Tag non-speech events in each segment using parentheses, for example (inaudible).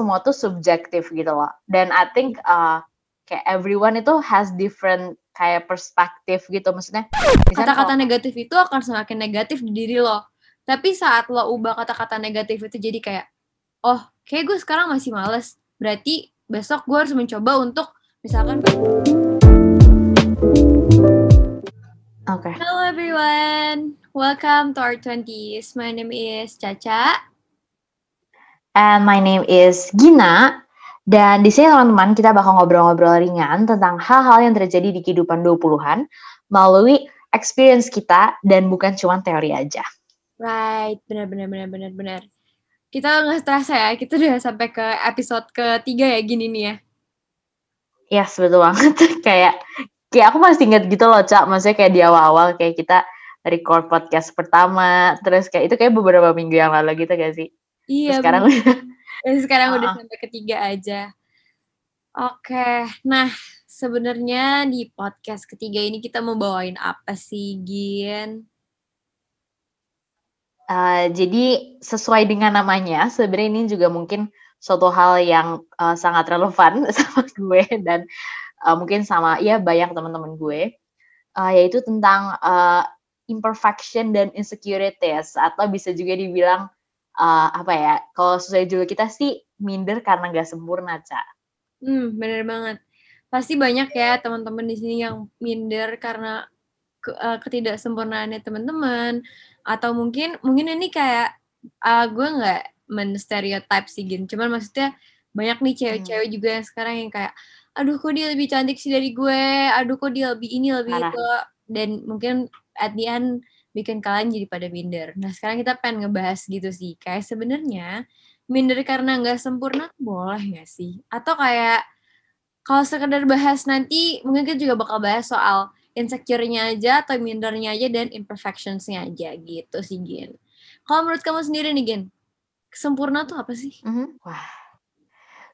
semua tuh subjektif gitu loh. Dan I think uh, kayak everyone itu has different kayak perspektif gitu maksudnya. Kata-kata negatif itu akan semakin negatif di diri lo. Tapi saat lo ubah kata-kata negatif itu jadi kayak, oh kayak gue sekarang masih males. Berarti besok gue harus mencoba untuk misalkan Okay. Hello everyone, welcome to our 20s. My name is Caca. And my name is Gina. Dan di sini teman-teman kita bakal ngobrol-ngobrol ringan tentang hal-hal yang terjadi di kehidupan 20-an melalui experience kita dan bukan cuma teori aja. Right, benar benar benar benar benar. Kita nggak terasa ya, kita udah sampai ke episode ketiga ya gini nih ya. Yes, betul banget. (laughs) kayak kayak aku masih inget gitu loh, Cak. Maksudnya kayak di awal-awal kayak kita record podcast pertama, terus kayak itu kayak beberapa minggu yang lalu gitu gak sih? Iya. (laughs) Terus sekarang Dan sekarang uh udah sampai ketiga aja. Oke, nah sebenarnya di podcast ketiga ini kita mau bawain apa sih, Gin? Uh, jadi sesuai dengan namanya, sebenarnya ini juga mungkin suatu hal yang uh, sangat relevan (laughs) sama gue dan uh, mungkin sama ya banyak teman-teman gue, uh, yaitu tentang uh, imperfection dan insecurities atau bisa juga dibilang uh, apa ya? Kalau sesuai juga kita sih minder karena nggak sempurna, Ca. Hmm, bener banget. Pasti banyak ya teman-teman di sini yang minder karena ke, uh, ketidaksempurnaannya teman-teman atau mungkin mungkin ini kayak uh, gue nggak menstereotip sih gin cuman maksudnya banyak nih cewek-cewek hmm. juga yang sekarang yang kayak aduh kok dia lebih cantik sih dari gue aduh kok dia lebih ini lebih Parah. itu dan mungkin at the end bikin kalian jadi pada minder nah sekarang kita pengen ngebahas gitu sih kayak sebenarnya minder karena nggak sempurna boleh nggak sih atau kayak kalau sekedar bahas nanti mungkin kita juga bakal bahas soal insecure-nya aja atau mindernya aja dan imperfections-nya aja gitu sih Gin. Kalau menurut kamu sendiri nih Gin, sempurna tuh apa sih? Mm -hmm. Wah,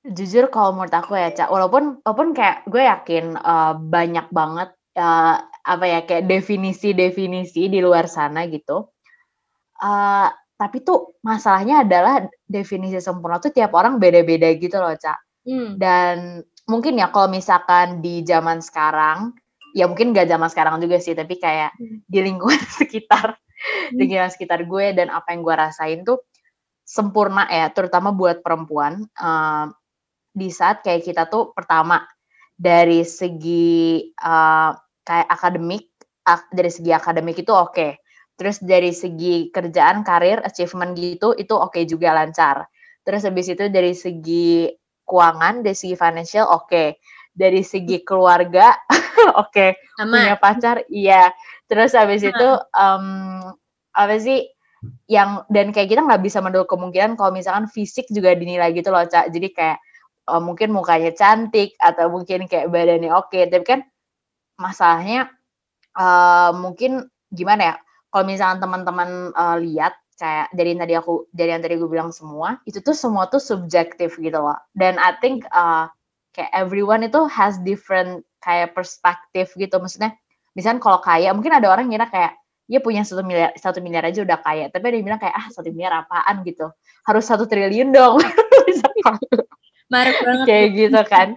jujur kalau menurut aku ya Cak, walaupun walaupun kayak gue yakin uh, banyak banget uh, apa ya kayak definisi-definisi di luar sana gitu. Uh, tapi tuh masalahnya adalah definisi sempurna tuh tiap orang beda-beda gitu loh Cak. Hmm. Dan mungkin ya kalau misalkan di zaman sekarang ya mungkin gak zaman sekarang juga sih tapi kayak hmm. di lingkungan (laughs) sekitar hmm. lingkungan sekitar gue dan apa yang gue rasain tuh sempurna ya terutama buat perempuan uh, di saat kayak kita tuh pertama dari segi uh, kayak akademik ak dari segi akademik itu oke okay. terus dari segi kerjaan karir achievement gitu itu oke okay juga lancar terus habis itu dari segi keuangan dari segi financial oke okay dari segi keluarga (laughs) oke okay. punya pacar iya terus habis Sama. itu um, apa sih yang dan kayak kita nggak bisa menduga kemungkinan kalau misalkan fisik juga dinilai gitu loh cak jadi kayak uh, mungkin mukanya cantik atau mungkin kayak badannya oke okay. tapi kan masalahnya uh, mungkin gimana ya kalau misalkan teman-teman uh, lihat kayak dari yang tadi aku dari yang tadi gue bilang semua itu tuh semua tuh subjektif gitu loh. Dan I think uh, kayak everyone itu has different kayak perspektif gitu. Maksudnya misalnya kalau kaya mungkin ada orang ngira kayak dia punya satu miliar satu miliar aja udah kaya. Tapi ada yang bilang kayak ah satu miliar apaan? gitu. Harus satu triliun dong. (laughs) Kayak gitu kan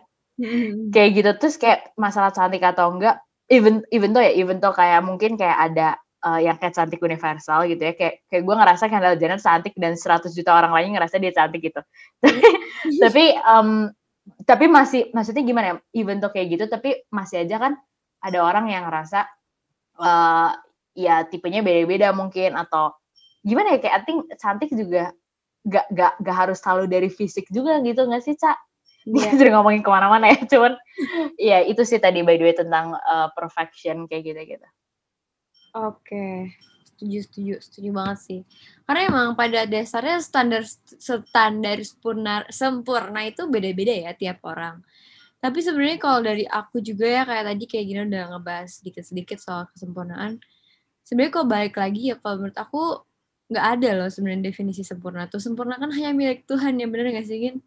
kayak gitu terus kayak masalah cantik atau enggak even even tuh ya even tuh kayak mungkin kayak ada uh, yang kayak cantik universal gitu ya kayak kayak gue ngerasa Kendall Jenner cantik dan 100 juta orang lain ngerasa dia cantik gitu (laughs) tapi (laughs) um, tapi masih maksudnya gimana ya even tuh kayak gitu tapi masih aja kan ada orang yang ngerasa uh, ya tipenya beda-beda mungkin atau gimana ya kayak I think cantik juga gak, gak, gak harus selalu dari fisik juga gitu gak sih Cak? Yeah. jadi ngomongin ke mana-mana ya cuman ya itu sih tadi by the way tentang uh, perfection kayak gitu-gitu. Oke. Okay setuju setuju setuju banget sih karena emang pada dasarnya standar standar sempurna sempurna itu beda-beda ya tiap orang tapi sebenarnya kalau dari aku juga ya kayak tadi kayak gini udah ngebahas sedikit-sedikit soal kesempurnaan sebenarnya kalau balik lagi ya kalau menurut aku nggak ada loh sebenarnya definisi sempurna tuh sempurna kan hanya milik Tuhan ya bener gak sih Gin?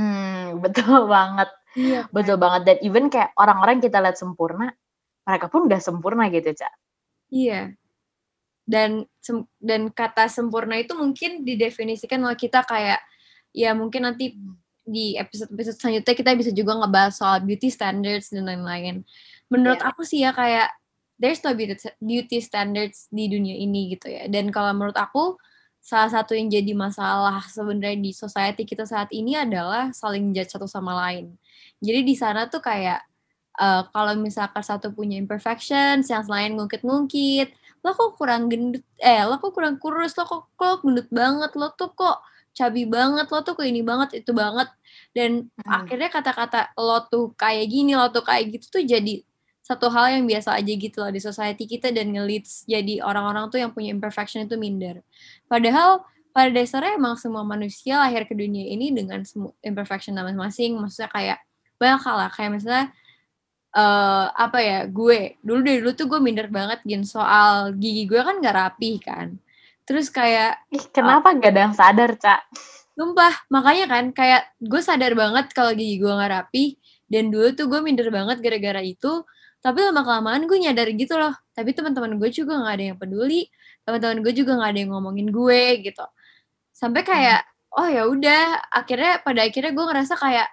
Hmm (laughs) betul banget iya, kan? betul banget dan even kayak orang-orang kita lihat sempurna mereka pun udah sempurna gitu cak Iya. Dan dan kata sempurna itu mungkin didefinisikan oleh kita kayak ya mungkin nanti di episode-episode selanjutnya kita bisa juga ngebahas soal beauty standards dan lain-lain. Menurut yeah. aku sih ya kayak there's no beauty, beauty standards di dunia ini gitu ya. Dan kalau menurut aku salah satu yang jadi masalah sebenarnya di society kita saat ini adalah saling judge satu sama lain. Jadi di sana tuh kayak uh, kalau misalkan satu punya imperfections, yang lain ngungkit-ngungkit, lo kok kurang gendut, eh lo kok kurang kurus, lo kok, kok gendut banget, lo tuh kok cabi banget, lo tuh kayak ini banget, itu banget. Dan hmm. akhirnya kata-kata lo tuh kayak gini, lo tuh kayak gitu tuh jadi satu hal yang biasa aja gitu loh di society kita dan ngeleads jadi orang-orang tuh yang punya imperfection itu minder. Padahal pada dasarnya emang semua manusia lahir ke dunia ini dengan imperfection masing-masing. Maksudnya kayak banyak hal lah. Kayak misalnya uh, apa ya gue dulu dari dulu tuh gue minder banget gin soal gigi gue kan gak rapi kan. Terus kayak Ih, kenapa uh, gak ada yang sadar cak? Sumpah, makanya kan kayak gue sadar banget kalau gigi gue gak rapi dan dulu tuh gue minder banget gara-gara itu tapi lama kelamaan gue nyadar gitu loh. Tapi teman-teman gue juga nggak ada yang peduli. Teman-teman gue juga nggak ada yang ngomongin gue gitu. Sampai kayak hmm. oh ya udah. Akhirnya pada akhirnya gue ngerasa kayak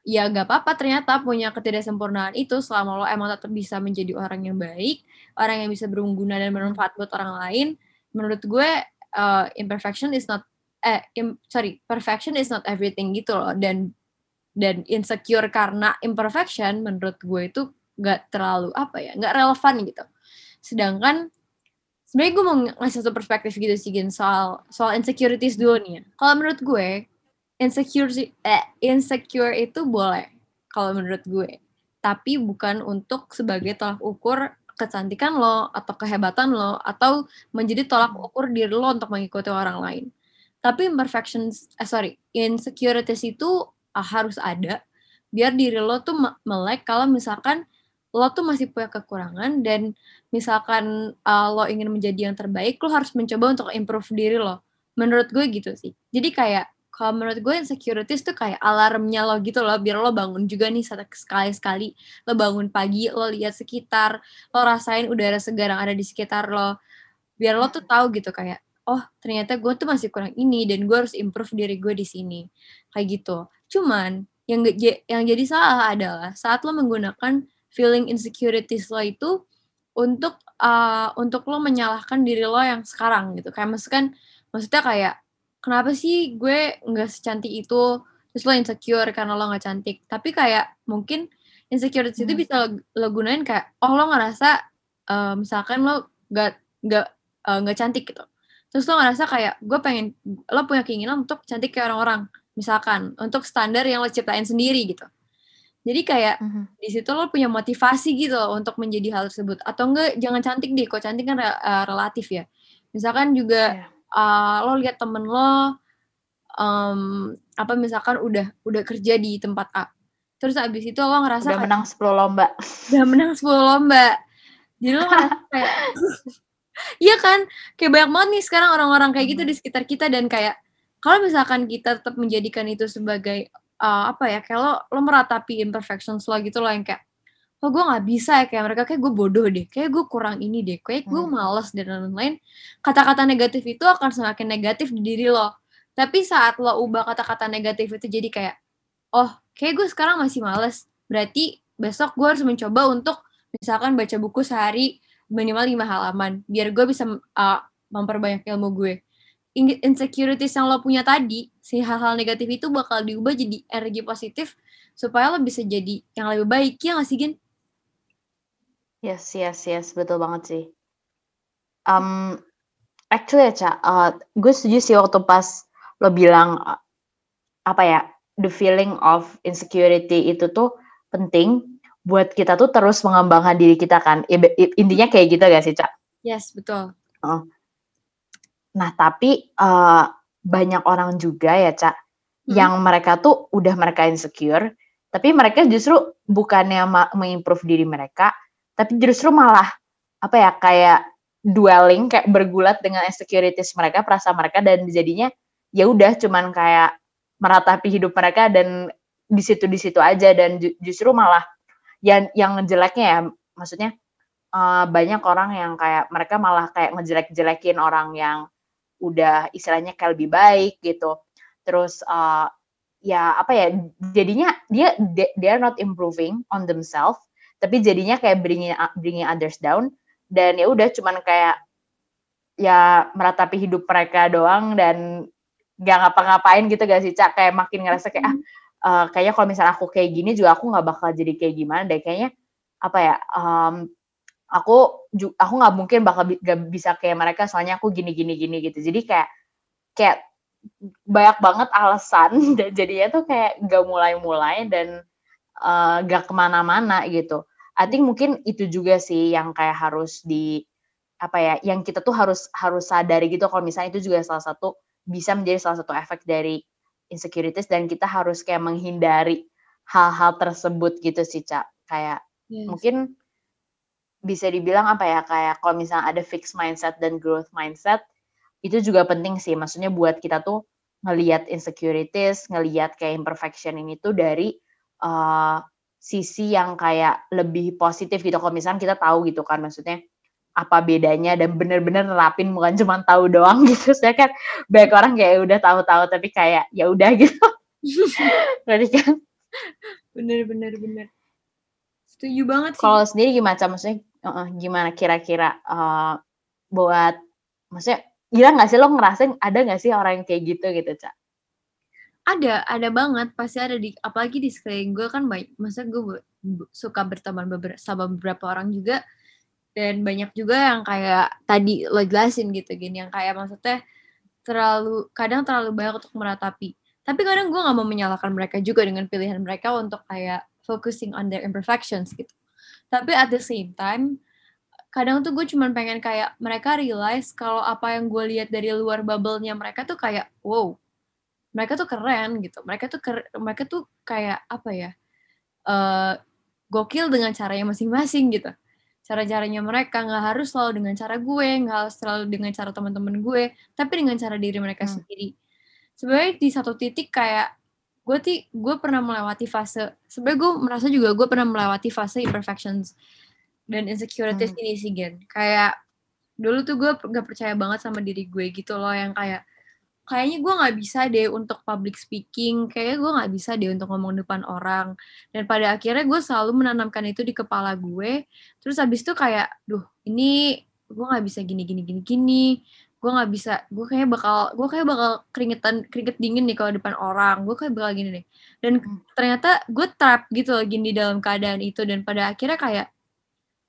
ya gak apa-apa ternyata punya ketidaksempurnaan itu selama lo emang tetap bisa menjadi orang yang baik orang yang bisa berguna dan bermanfaat buat orang lain. Menurut gue uh, imperfection is not eh im, sorry perfection is not everything gitu loh. Dan dan insecure karena imperfection menurut gue itu nggak terlalu apa ya nggak relevan gitu. Sedangkan sebenarnya gue mau ngasih satu perspektif gitu sih Gin, soal soal insecurities dulu nih ya. kalau menurut gue insecure eh, insecure itu boleh kalau menurut gue. Tapi bukan untuk sebagai tolak ukur kecantikan lo atau kehebatan lo atau menjadi tolak ukur diri lo untuk mengikuti orang lain. Tapi imperfections eh sorry insecurities itu uh, harus ada biar diri lo tuh melek kalau misalkan lo tuh masih punya kekurangan dan misalkan uh, lo ingin menjadi yang terbaik, lo harus mencoba untuk improve diri lo. Menurut gue gitu sih. Jadi kayak kalau menurut gue insecurities tuh kayak alarmnya lo gitu loh biar lo bangun juga nih sekali-sekali lo bangun pagi lo lihat sekitar lo rasain udara segar yang ada di sekitar lo biar lo tuh tahu gitu kayak oh ternyata gue tuh masih kurang ini dan gue harus improve diri gue di sini kayak gitu cuman yang yang jadi salah adalah saat lo menggunakan feeling insecurities lo itu untuk uh, untuk lo menyalahkan diri lo yang sekarang gitu. Kayak maksudnya kan maksudnya kayak kenapa sih gue nggak secantik itu? Terus lo insecure karena lo nggak cantik. Tapi kayak mungkin insecurities hmm. itu bisa lo, lo gunain kayak oh lo ngerasa uh, misalkan lo nggak nggak nggak uh, cantik gitu. Terus lo ngerasa kayak gue pengen lo punya keinginan untuk cantik kayak orang-orang. Misalkan untuk standar yang lo ciptain sendiri gitu jadi kayak mm-hmm. di situ lo punya motivasi gitu loh untuk menjadi hal tersebut. Atau enggak jangan cantik deh, kok cantik kan uh, relatif ya. Misalkan juga yeah. Iya. uh, lo lihat temen lo um, apa misalkan udah udah kerja di tempat A. Terus abis itu lo ngerasa udah kayak, menang 10 lomba. Udah menang 10 lomba. Jadi lo ngerasa (laughs) kayak (laughs) Iya kan? Kayak banyak banget nih sekarang orang-orang kayak gitu di sekitar kita dan kayak kalau misalkan kita tetap menjadikan itu sebagai uh, apa ya kayak lo lo meratapi imperfections lo gitu loh yang kayak oh gue nggak bisa ya kayak mereka kayak gue bodoh deh kayak gue kurang ini deh kayak gue hmm. males dan lain-lain. Kata-kata negatif itu akan semakin negatif di diri lo. Tapi saat lo ubah kata-kata negatif itu jadi kayak oh kayak gue sekarang masih males berarti besok gue harus mencoba untuk misalkan baca buku sehari minimal lima halaman biar gue bisa uh, memperbanyak ilmu gue insecurities yang lo punya tadi, si hal-hal negatif itu bakal diubah jadi energi positif supaya lo bisa jadi yang lebih baik, ya nggak sih, Gin? Yes, yes, yes, betul banget sih. Um, actually ya, Ca, uh, gue setuju sih waktu pas lo bilang, uh, apa ya, the feeling of insecurity itu tuh penting buat kita tuh terus mengembangkan diri kita kan. Intinya kayak gitu gak sih, Cak? Yes, betul. Oh. Nah, tapi uh, banyak orang juga ya, Cak, hmm. yang mereka tuh udah mereka insecure, tapi mereka justru bukannya mengimprove diri mereka, tapi justru malah apa ya kayak dwelling kayak bergulat dengan insecurities mereka, perasaan mereka dan jadinya ya udah cuman kayak meratapi hidup mereka dan di situ di situ aja dan justru malah yang yang jeleknya ya maksudnya uh, banyak orang yang kayak mereka malah kayak ngejelek-jelekin orang yang udah istilahnya kayak lebih baik gitu. terus uh, ya apa ya jadinya dia they are not improving on themselves tapi jadinya kayak bringing bringing others down. Dan ya udah cuman kayak ya meratapi hidup mereka doang dan gak ngapa-ngapain gitu gak sih cak? Kayak makin ngerasa kayak ah uh, kayaknya kalau misalnya aku kayak gini juga aku nggak bakal jadi kayak gimana deh. Kayaknya apa ya um, aku aku nggak mungkin bakal gak bisa kayak mereka soalnya aku gini gini gini gitu jadi kayak kayak banyak banget alasan (laughs) dan jadinya tuh kayak gak mulai-mulai dan uh, gak ke mana-mana gitu. I think mungkin itu juga sih yang kayak harus di apa ya, yang kita tuh harus harus sadari gitu kalau misalnya itu juga salah satu bisa menjadi salah satu efek dari insecurities dan kita harus kayak menghindari hal-hal tersebut gitu sih cak kayak yes. mungkin bisa dibilang apa ya kayak kalau misalnya ada fixed mindset dan growth mindset itu juga penting sih. Maksudnya buat kita tuh ngelihat insecurities ngelihat kayak imperfection ini tuh dari uh, sisi yang kayak lebih positif gitu. Kalau misalnya kita tahu gitu kan maksudnya apa bedanya dan bener-bener nerapin bukan cuma tahu doang (laughs) gitu. Saya kan banyak orang kayak udah tahu-tahu tapi kayak ya udah gitu. (laughs) Berarti kan? Bener-bener bener. Setuju banget sih. Kalau sendiri gimana maksudnya uh, gimana kira-kira uh, buat maksudnya gila nggak sih? Lo ngerasain ada nggak sih orang yang kayak gitu gitu cak ada ada banget. Pasti ada di apalagi di sekeliling gue kan banyak masa gue suka berteman beberapa sama beberapa orang juga. Dan banyak juga yang kayak tadi lo jelasin gitu gini yang kayak maksudnya terlalu kadang terlalu banyak untuk meratapi. Tapi kadang gue nggak mau menyalahkan mereka juga dengan pilihan mereka untuk kayak focusing on their imperfections gitu tapi at the same time kadang tuh gue cuman pengen kayak mereka realize kalau apa yang gue lihat dari luar bubble-nya mereka tuh kayak wow mereka tuh keren gitu. Mereka tuh keren, mereka tuh kayak apa ya uh, gokil dengan caranya masing-masing gitu. Cara-caranya mereka nggak harus selalu dengan cara gue nggak harus selalu dengan cara teman-teman gue tapi dengan cara diri mereka hmm. sendiri. Sebenarnya di satu titik kayak gue ti gue pernah melewati fase sebenarnya gue merasa juga gue pernah melewati fase imperfections dan insecurities hmm. ini sih Gen. Kayak dulu tuh gue gak percaya banget sama diri gue gitu loh yang kayak kayaknya gue nggak bisa deh untuk public speaking kayaknya gue nggak bisa deh untuk ngomong depan orang. Dan pada akhirnya gue selalu menanamkan itu di kepala gue. Terus habis itu kayak duh ini gue nggak bisa gini gini gini gini gue nggak bisa gue kayak bakal gue kayak bakal keringetan keringet dingin nih kalau depan orang gue kayak bakal gini nih dan hmm. ternyata gue trap gitu loh gini dalam keadaan itu dan pada akhirnya kayak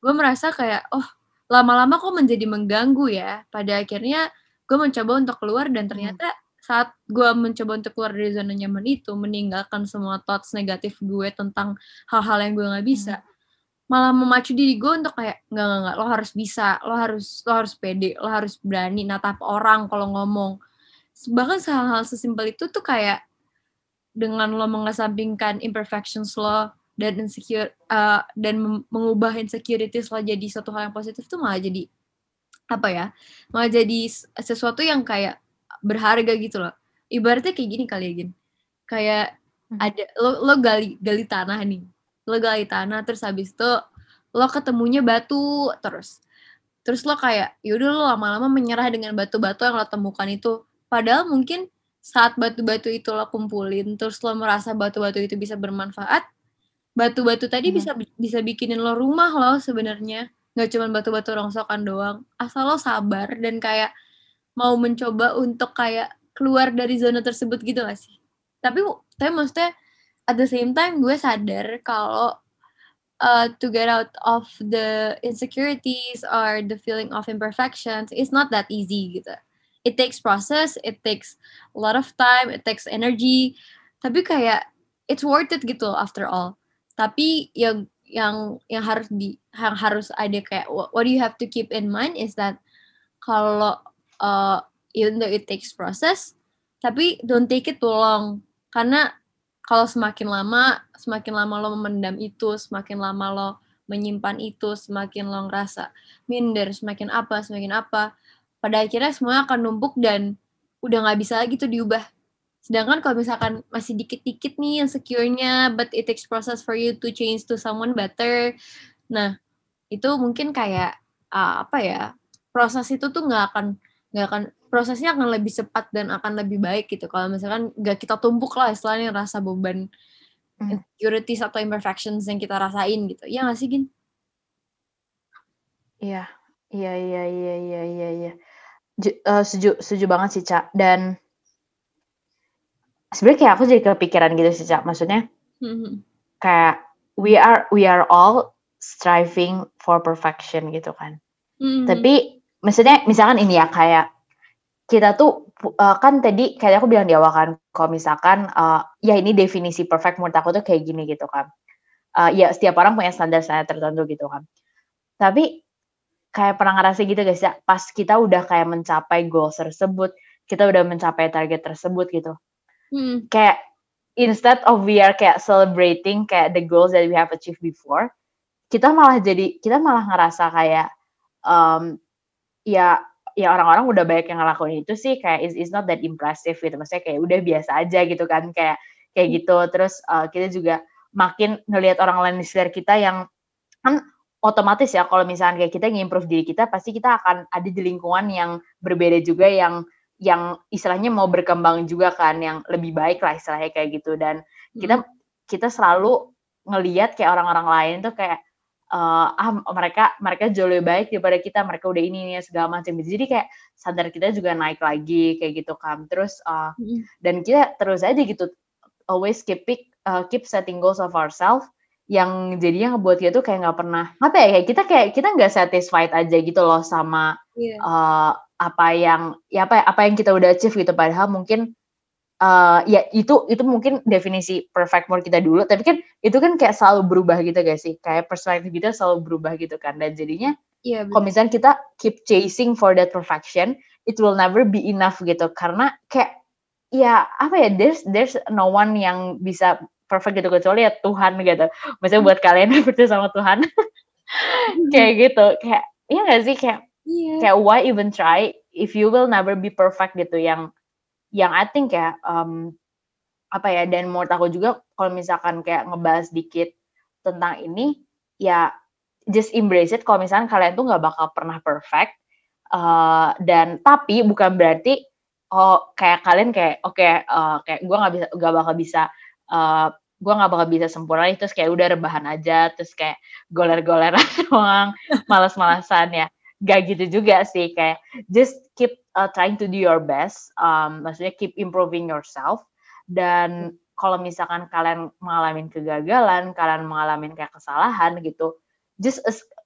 gue merasa kayak oh lama-lama kok menjadi mengganggu ya pada akhirnya gue mencoba untuk keluar dan hmm. ternyata saat gue mencoba untuk keluar dari zona nyaman itu meninggalkan semua thoughts negatif gue tentang hal-hal yang gue nggak bisa hmm. Malah memacu diri gue untuk kayak nggak nggak nggak lo harus bisa lo harus lo harus pede lo harus berani natap orang kalau ngomong. Bahkan hal-hal sesimpel itu tuh kayak dengan lo mengesampingkan imperfections lo dan insecure uh, dan mengubah insecurities lo jadi satu hal yang positif tuh malah jadi apa ya malah jadi sesuatu yang kayak berharga gitu loh. Ibaratnya kayak gini kali ya gin. Kayak hmm. ada lo lo gali gali tanah nih lo gali tanah terus habis itu lo ketemunya batu terus. Terus lo kayak yaudah lo lama-lama menyerah dengan batu-batu yang lo temukan itu. Padahal mungkin saat batu-batu itu lo kumpulin terus lo merasa batu-batu itu bisa bermanfaat batu-batu tadi hmm. bisa bisa bikinin lo rumah lo sebenarnya. Nggak cuma batu-batu rongsokan doang. Asal lo sabar dan kayak mau mencoba untuk kayak keluar dari zona tersebut gitu gak sih? Tapi tapi maksudnya at the same time gue sadar kalau uh, to get out of the insecurities or the feeling of imperfections it's not that easy gitu. It takes process it takes a lot of time it takes energy. Tapi kayak it's worth it gitu after all. Tapi yang yang yang harus di yang harus ada kayak what, do you have to keep in mind is that kalau uh, even though it takes process tapi don't take it too long. Karena kalau semakin lama semakin lama lo memendam itu semakin lama lo menyimpan itu semakin lo ngerasa minder semakin apa semakin apa pada akhirnya semua akan numpuk dan udah nggak bisa lagi tuh diubah Sedangkan kalau misalkan masih dikit-dikit nih yang secure-nya, but it takes process for you to change to someone better. Nah, itu mungkin kayak uh, apa ya? Proses itu tuh nggak akan nggak akan prosesnya akan lebih cepat dan akan lebih baik gitu kalau misalkan gak kita tumpuk lah istilahnya rasa beban Hmm. insecurities atau imperfections yang kita rasain gitu ya gak sih Gin? Iya, iya, iya, iya, iya, iya, iya. Ju- eh, setuju, setuju banget sih, Cak. Dan sebenarnya kayak aku jadi kepikiran gitu sih, Cak. Maksudnya Mhm. kayak we are we are all striving for perfection gitu kan. Mhm. Tapi maksudnya misalkan ini ya kayak kita tuh eh, kan tadi kayak aku bilang di awal kan kalau misalkan eh, ya ini definisi perfect menurut aku tuh kayak gini gitu kan. Eh, ya setiap orang punya standar-standar tertentu gitu kan. Tapi kayak pernah ngerasa gitu guys ya pas kita udah kayak mencapai goals tersebut, kita udah mencapai target tersebut gitu. Mhm. Kayak instead of we are kayak celebrating kayak the goals that we have achieved before, kita malah jadi kita malah ngerasa kayak um, ya ya orang-orang udah banyak yang ngelakuin itu sih kayak is is not that impressive gitu. Maksudnya kayak udah biasa aja gitu kan kayak kayak gitu. Terus uh, kita juga makin ngelihat orang lain di sekitar kita yang kan otomatis ya kalau misalnya kayak kita ngimprove diri kita pasti kita akan ada di lingkungan yang berbeda juga yang yang istilahnya mau berkembang juga kan yang lebih baik lah istilahnya kayak gitu. Dan kita kita selalu ngelihat kayak orang-orang lain tuh kayak eh, ah mereka mereka jauh lebih baik daripada kita mereka udah ini ini segala macam jadi kayak sadar kita juga naik lagi kayak gitu kan terus eh, Mhm. dan kita terus aja gitu always keep uh, keep setting goals of ourselves yang jadinya ngebuat kita tuh kayak nggak pernah apa ya kayak kita kayak kita nggak satisfied aja gitu loh sama Iya. uh, apa yang ya apa apa yang kita udah achieve gitu padahal mungkin uh, ya itu itu mungkin definisi perfect mood kita dulu. Tapi kan itu kan kayak selalu berubah gitu guys sih? Kayak perspektif kita selalu berubah gitu kan. Dan jadinya Iya, kalau misalnya kita keep chasing for that perfection it will never be enough gitu. Karena kayak ya apa ya there's there's no one yang bisa perfect gitu kecuali ya Tuhan gitu. Maksudnya buat kalian yang percaya sama Tuhan. (laughs) Kayak gitu. Kayak iya gak sih? Kayak Iya. kayak why even try if you will never be perfect gitu yang yang I think ya um, apa ya dan menurut aku juga kalau misalkan kayak ngebahas dikit tentang ini ya just embrace it. Kalau misalkan kalian tuh nggak bakal pernah perfect uh, dan tapi bukan berarti oh kayak kalian kayak oke uh, kayak gue nggak bisa nggak bakal bisa uh, gue nggak bakal bisa sempurna terus kayak udah rebahan aja terus kayak goler-goleran (laughs) doang malas-malasan ya gak gitu juga sih kayak just keep uh, trying to do your best um, maksudnya keep improving yourself dan kalau misalkan kalian mengalami kegagalan kalian mengalami kayak kesalahan gitu just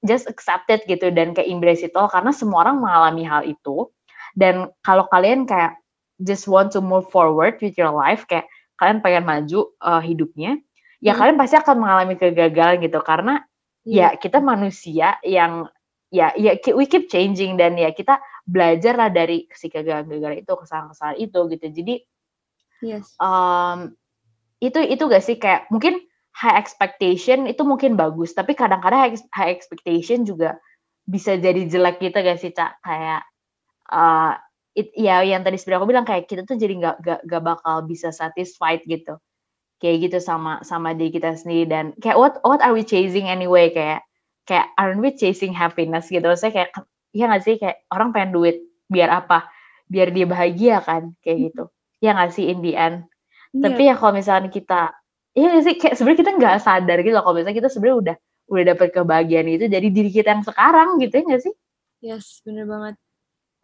just accept it gitu dan kayak embrace it all karena semua orang mengalami hal itu dan kalau kalian kayak just want to move forward with your life kayak kalian pengen maju uh, hidupnya ya Hmm. kalian pasti akan mengalami kegagalan gitu karena Iya. ya kita manusia yang ya ya we keep changing dan ya kita belajar lah dari si kegagalan-kegagalan itu kesalahan-kesalahan itu gitu. Jadi Yes. um, itu itu gak sih kayak mungkin high expectation itu mungkin bagus tapi kadang-kadang high, high expectation juga bisa jadi jelek gitu gak sih cak? Kayak uh, it, ya yang tadi sebenarnya aku bilang kayak kita tuh jadi nggak nggak nggak bakal bisa satisfied gitu. Kayak gitu sama sama diri kita sendiri dan kayak what what are we chasing anyway? Kayak kayak aren't we chasing happiness gitu? Saya kayak ya nggak sih? Kayak orang pengen duit biar apa? Biar dia bahagia kan? Kayak gitu. Ya nggak sih in the end? Iya. tapi ya kalau misalnya kita ya nggak sih? Kayak sebenarnya kita nggak sadar gitu loh. Kalau misalnya kita sebenarnya udah udah dapet kebahagiaan itu dari diri kita yang sekarang gitu ya nggak sih? Yes, bener banget.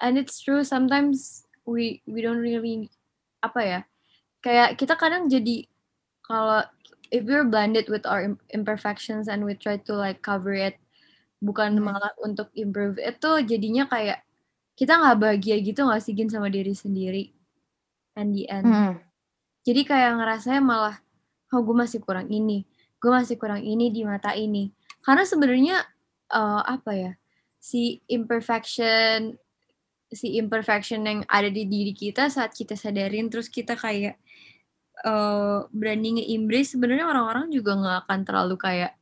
And it's true sometimes we we don't really apa ya? Kayak kita kadang jadi kalau if we're blinded with our im- imperfections and we try to like cover it bukan Hmm. malah untuk improve itu jadinya kayak kita nggak bahagia gitu nggak sih Gin sama diri sendiri and the end. Hmm. Jadi kayak ngerasanya malah, oh gue masih kurang ini, gue masih kurang ini di mata ini. Karena sebenarnya eh, apa ya, si imperfection, si imperfection yang ada di diri kita saat kita sadarin, terus kita kayak eh, berani nge-embrace, sebenarnya orang-orang juga nggak akan terlalu kayak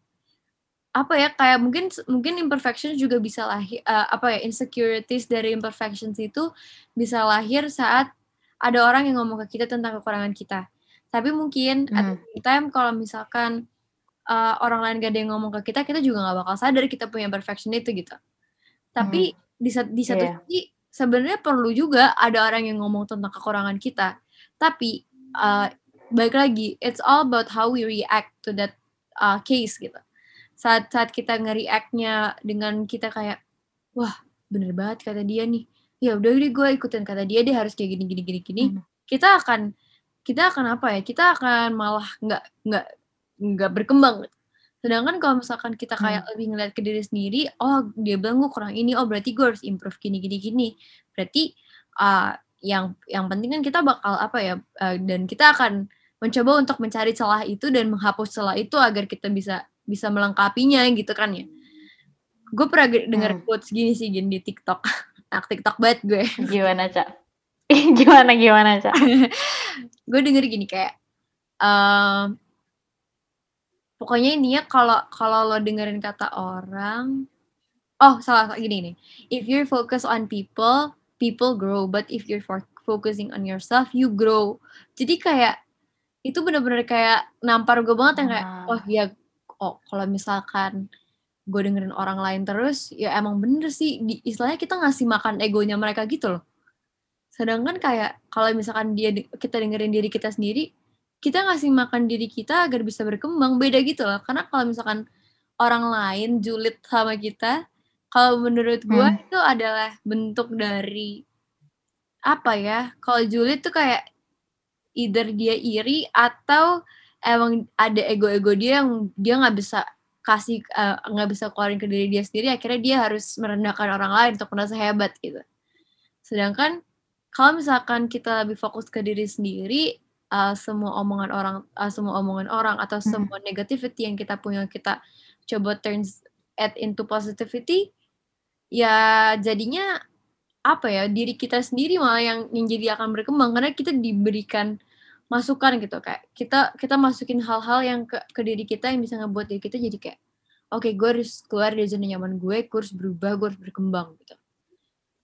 apa ya kayak mungkin mungkin imperfection juga bisa lahir eh, apa ya insecurities dari imperfections itu bisa lahir saat ada orang yang ngomong ke kita tentang kekurangan kita. Tapi mungkin at the Hmm. time kalau misalkan uh, orang lain gak ada yang ngomong ke kita, kita juga nggak bakal sadar kita punya imperfection itu gitu. Tapi di, sa- di satu Iya. sisi sebenarnya perlu juga ada orang yang ngomong tentang kekurangan kita tapi uh, balik lagi it's all about how we react to that uh, case gitu. Saat saat kita nge-reactnya dengan kita kayak wah bener banget kata dia nih. Ya udah deh gue ikutin kata dia dia harus kayak gini gini gini gini. Hmm. kita akan kita akan apa ya kita akan malah nggak nggak nggak berkembang. Sedangkan kalau misalkan kita kayak hmm. lebih ngeliat ke diri sendiri oh dia bilang gue kurang ini oh berarti gue harus improve gini gini gini. Berarti uh, yang yang penting kan kita bakal apa ya uh, dan kita akan mencoba untuk mencari celah itu dan menghapus celah itu agar kita bisa bisa melengkapinya gitu kan ya. Gue pernah denger hmm. quotes gini sih gini di TikTok. (laughs) Anak TikTok banget gue. Gimana cak (laughs) gimana gimana cak (laughs) gue denger gini kayak uh, pokoknya intinya kalau kalau lo dengerin kata orang oh salah gini nih. If you're focus on people people grow. But if you're focusing on yourself you grow. Jadi kayak itu bener-bener kayak nampar gue banget yang kayak wah ya oh kalau misalkan gue dengerin orang lain terus ya emang bener sih. Di, istilahnya kita ngasih makan egonya mereka gitu loh. Sedangkan kayak kalau misalkan dia kita dengerin diri kita sendiri kita ngasih makan diri kita agar bisa berkembang beda gitu loh. Karena kalau misalkan orang lain julid sama kita kalau menurut gue hmm. itu adalah bentuk dari apa ya kalau julid tuh kayak either dia iri atau emang ada ego-ego dia yang dia nggak bisa kasih eh, nggak uh, bisa keluarin ke diri dia sendiri akhirnya dia harus merendahkan orang lain untuk merasa hebat gitu sedangkan kalau misalkan kita lebih fokus ke diri sendiri uh, semua omongan orang uh, semua omongan orang atau hmm. semua negativity yang kita punya kita coba turns it into positivity ya jadinya apa ya diri kita sendiri malah yang yang jadi akan berkembang. Karena kita diberikan masukan gitu kayak kita kita masukin hal-hal yang ke, ke diri kita yang bisa ngebuat diri kita jadi kayak oke okay, gue harus keluar dari zona nyaman gue gue harus berubah gue harus berkembang gitu.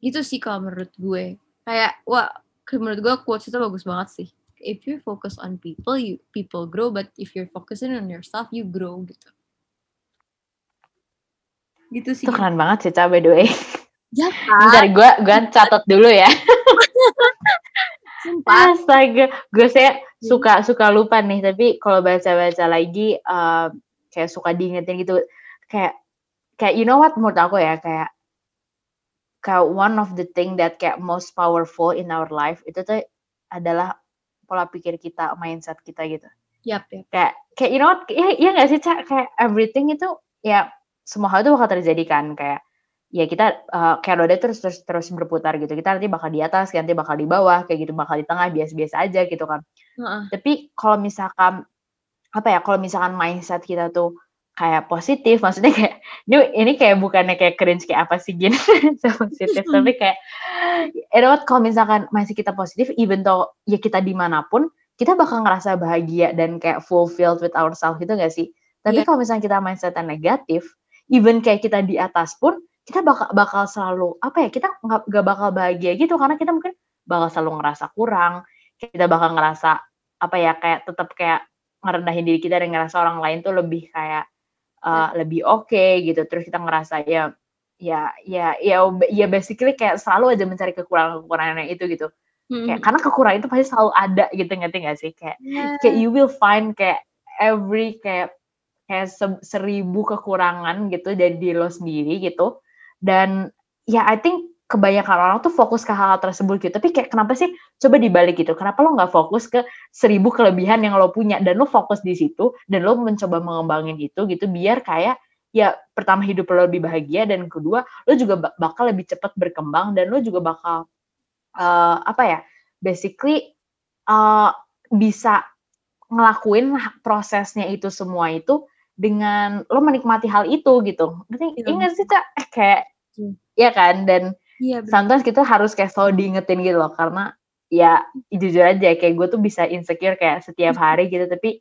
Itu sih kalau menurut gue. Kayak wah menurut gue quotes itu bagus banget sih. If you focus on people you people grow but if you're focusing on yourself you grow gitu. Gitu sih. Itu keren banget sih by the way (laughs) ya kan? Bentar, gue gue catat dulu ya (laughs) Sumpah. Astaga, gue saya suka suka lupa nih, tapi kalau baca-baca lagi uh, kayak suka diingetin gitu. Kayak kayak you know what menurut aku ya kayak kayak one of the thing that kayak most powerful in our life itu tuh adalah pola pikir kita, mindset kita gitu. Yap, yep. Kayak kayak you know what? Ya, ya gak sih, Cak? Kayak everything itu ya semua hal itu bakal terjadi kan kayak ya kita uh, kayak roda terus terus terus berputar gitu. Kita nanti bakal di atas nanti bakal di bawah kayak gitu bakal di tengah biasa-biasa aja gitu kan. Uh-uh. tapi kalau misalkan apa ya kalau misalkan mindset kita tuh kayak positif maksudnya kayak ini ini kayak bukannya kayak cringe kayak apa sih gini (laughs) positif. Tapi (laughs) kayak you know what kalau misalkan masih kita positif even though ya kita di mana pun kita bakal ngerasa bahagia dan kayak fulfilled with ourselves gitu gak sih? Tapi yeah. kalau misalnya kita mindsetnya negatif even kayak kita di atas pun kita bakal bakal selalu apa ya kita nggak nggak bakal bahagia gitu karena kita mungkin bakal selalu ngerasa kurang kita bakal ngerasa apa ya kayak tetap kayak ngerendahin diri kita dan ngerasa orang lain tuh lebih kayak uh, lebih oke okay, gitu. Terus kita ngerasa ya ya ya ya ya basically kayak selalu aja mencari kekurangan kekurangan itu gitu. Hmm. kayak karena kekurangan itu pasti selalu ada gitu ngerti gak sih? Kayak yeah. kayak you will find kayak every kayak kayak seribu kekurangan gitu dari diri lo sendiri gitu dan ya I think kebanyakan orang tuh fokus ke hal, hal tersebut gitu. Tapi kayak kenapa sih coba dibalik gitu? Kenapa lo nggak fokus ke seribu kelebihan yang lo punya dan lo fokus di situ dan lo mencoba mengembangin itu gitu biar kayak ya pertama hidup lo lebih bahagia dan kedua lo juga bakal lebih cepat berkembang dan lo juga bakal uh, apa ya basically uh, bisa ngelakuin prosesnya itu semua itu dengan lo menikmati hal itu gitu. Ngerti? Iya. Ingat sih cak kayak hmm. ya kan dan iya, sometimes kita harus kayak selalu diingetin gitu loh karena ya jujur aja kayak gue tuh bisa insecure kayak setiap hari gitu tapi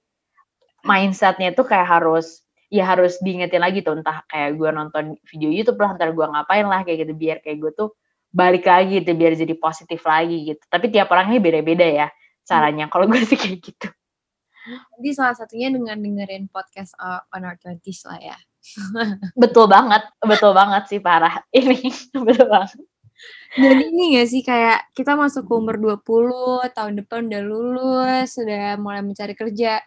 mindsetnya tuh kayak harus ya harus diingetin lagi tuh entah kayak gue nonton video YouTube lah ntar gue ngapain lah kayak gitu biar kayak gue tuh balik lagi gitu biar jadi positif lagi gitu tapi tiap orangnya beda-beda ya caranya kalau gue sih kayak gitu jadi salah satunya dengan dengerin podcast uh, on our twenties lah ya (laughs) betul banget, betul banget sih parah. (laughs) Ini betul banget. Dan ini gak sih kayak kita masuk ke umur 20, tahun depan udah lulus, sudah mulai mencari kerja.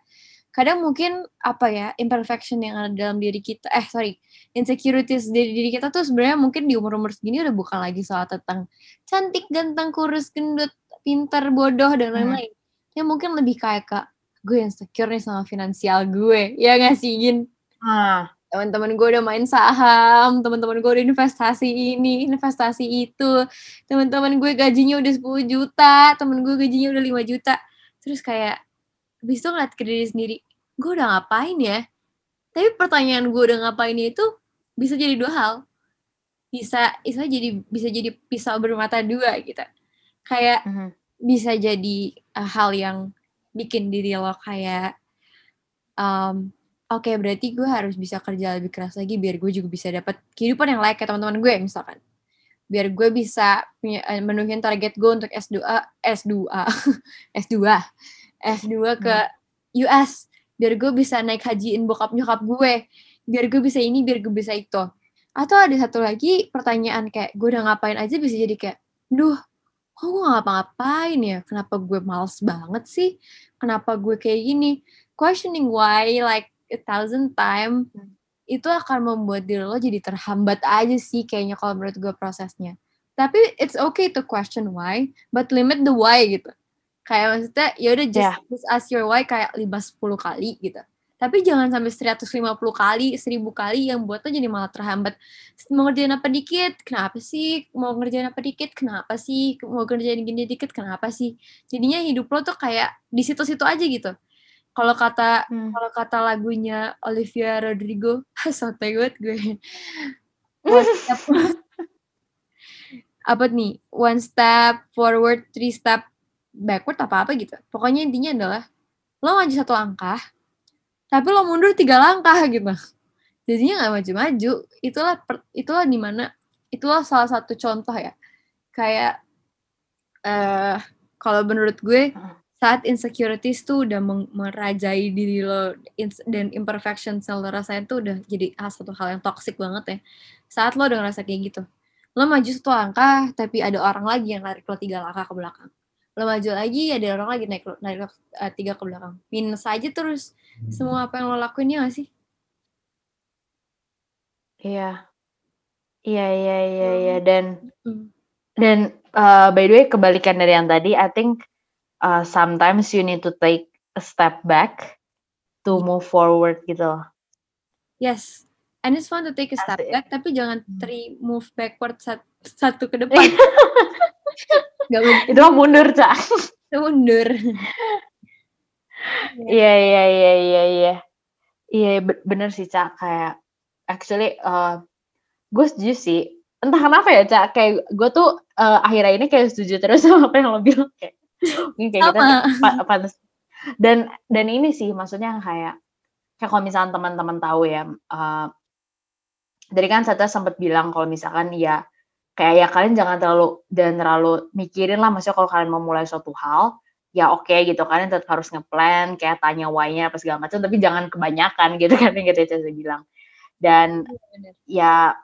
Kadang mungkin apa ya, imperfection yang ada dalam diri kita, eh sorry, insecurities dari diri kita tuh sebenarnya mungkin di umur-umur segini udah bukan lagi soal tentang cantik, ganteng, kurus, gendut, pintar, bodoh, dan hmm. lain-lain. Hmm. Ya mungkin lebih kayak ke gue insecure nih sama finansial gue. Ya gak sih, Gin? Ah teman-teman gue udah main saham, teman-teman gue udah investasi ini, investasi itu, teman-teman gue gajinya udah 10 juta, teman gue gajinya udah 5 juta. Terus kayak, habis itu ngeliat ke diri sendiri, gue udah ngapain ya? Tapi pertanyaan gue udah ngapain itu bisa jadi dua hal. Bisa, bisa jadi bisa jadi pisau bermata dua gitu. Kayak mm -hmm. bisa jadi uh, hal yang bikin diri lo kayak um, oke okay, berarti gue harus bisa kerja lebih keras lagi biar gue juga bisa dapat kehidupan yang layak kayak teman-teman gue misalkan. Biar gue bisa eh, menuhin target gue untuk S2 S2 S2 S2 ke hmm. US biar gue bisa naik hajiin bokap nyokap gue biar gue bisa ini biar gue bisa itu. Atau ada satu lagi pertanyaan kayak gue udah ngapain aja bisa jadi kayak duh kok gue ngapa-ngapain ya? Kenapa gue males banget sih kenapa gue kayak gini questioning why like a thousand time hmm. itu akan membuat diri lo jadi terhambat aja sih kayaknya kalau menurut gue prosesnya tapi it's okay to question why but limit the why gitu kayak maksudnya ya udah just, yeah. just ask your why kayak lima sepuluh kali gitu tapi jangan sampai 150 kali, 1000 kali yang buat lo jadi malah terhambat. Mau ngerjain apa dikit, kenapa sih? Mau ngerjain apa dikit, kenapa sih? Mau ngerjain gini dikit, kenapa sih? Jadinya hidup lo tuh kayak di situ-situ aja gitu. Kalau kata hmm. kalau kata lagunya Olivia Rodrigo, (laughs) santai banget gue. (laughs) apa nih? One step forward, three step backward apa apa gitu. Pokoknya intinya adalah lo maju satu langkah, tapi lo mundur tiga langkah gitu. Jadinya nggak maju-maju. Itulah per, itulah di mana itulah salah satu contoh ya. Kayak uh, kalau menurut gue saat insecurities tuh udah merajai diri lo dan imperfection yang lo rasain tuh udah jadi satu hal yang toxic banget ya. Saat lo udah ngerasa kayak gitu. Lo maju satu langkah, tapi ada orang lagi yang narik lo tiga langkah ke belakang. Lo maju lagi, ada orang lagi naik, narik lo uh, tiga ke belakang. Minus aja terus semua apa yang lo lakuin ya gak sih? Iya. Iya, iya, iya, iya. Dan, hmm. dan uh, by the way kebalikan dari yang tadi, I think uh, sometimes you need to take a step back to move forward gitu loh. Yes, and it's fun to take a step back, tapi jangan hmm. three move backward satu, (laughs) satu ke depan. (laughs) Gak Itu mah mundur, Cak. Itu mundur. (laughs) Iya, iya, iya, iya, iya. Iya, bener sih, Cak. Kayak, actually, uh, gue setuju sih. Entah kenapa ya, Cak. Kayak, gue tuh uh, akhir-akhir ini kayak setuju terus (laughs) sama apa yang lo bilang. Kayak, mungkin kayak kita gitu pantas dan dan ini sih maksudnya kayak kayak kalau misalnya teman-teman tahu ya uh, dari kan saya sempat bilang kalau misalkan ya kayak ya kalian jangan terlalu dan terlalu mikirin lah maksudnya kalau kalian mau mulai suatu hal ya oke okay, gitu kalian tetap harus ngeplan kayak tanya why-nya apa segala macam tapi jangan kebanyakan gitu kan yang kita saya bilang. Dan iya,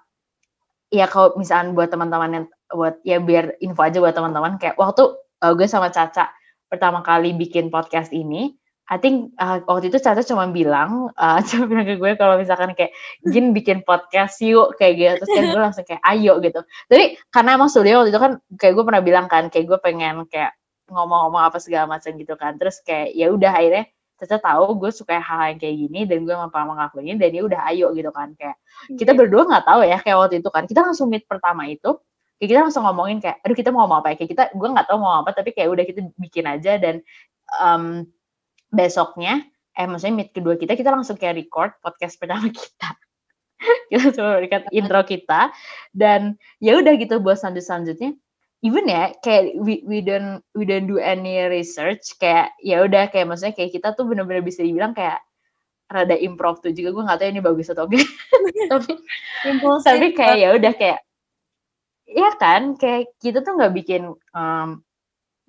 ya ya kalau misalnya buat teman-teman yang buat ya biar info aja buat teman-teman kayak waktu uh, gue sama Caca pertama kali bikin podcast ini, I think uh, waktu itu Caca cuma bilang, (laughs) uh, cuma bilang ke gue kalau misalkan kayak Jin bikin podcast yuk kayak gitu, terus kan gue langsung kayak ayo gitu. Tapi karena emang studio waktu itu kan kayak gue pernah bilang kan, kayak gue pengen kayak ngomong-ngomong apa segala macam gitu kan, terus kayak ya udah akhirnya Caca tahu gue suka hal yang kayak gini dan gue mampu ngelakuin dan dia udah ayo gitu kan. Kayak kita iya. berdua nggak tahu ya kayak waktu itu kan. Kita langsung meet pertama itu kayak kita langsung ngomongin kayak aduh kita mau ngomong apa ya? Kayak kita gue nggak tahu mau apa tapi kayak udah kita bikin aja dan um, besoknya eh maksudnya meet kedua kita kita langsung kayak record podcast pertama (laughs) kita. Kita coba berikan intro kita dan ya udah gitu buat selanjut selanjutnya even ya kayak we, we don't we don't do any research kayak ya udah kayak maksudnya kayak kita tuh bener-bener bisa dibilang kayak rada improv tuh juga. Gue nggak tahu ini bagus atau enggak. (laughs) Tapi tapi kayak ya udah kayak Iya kan, kayak kita tuh nggak bikin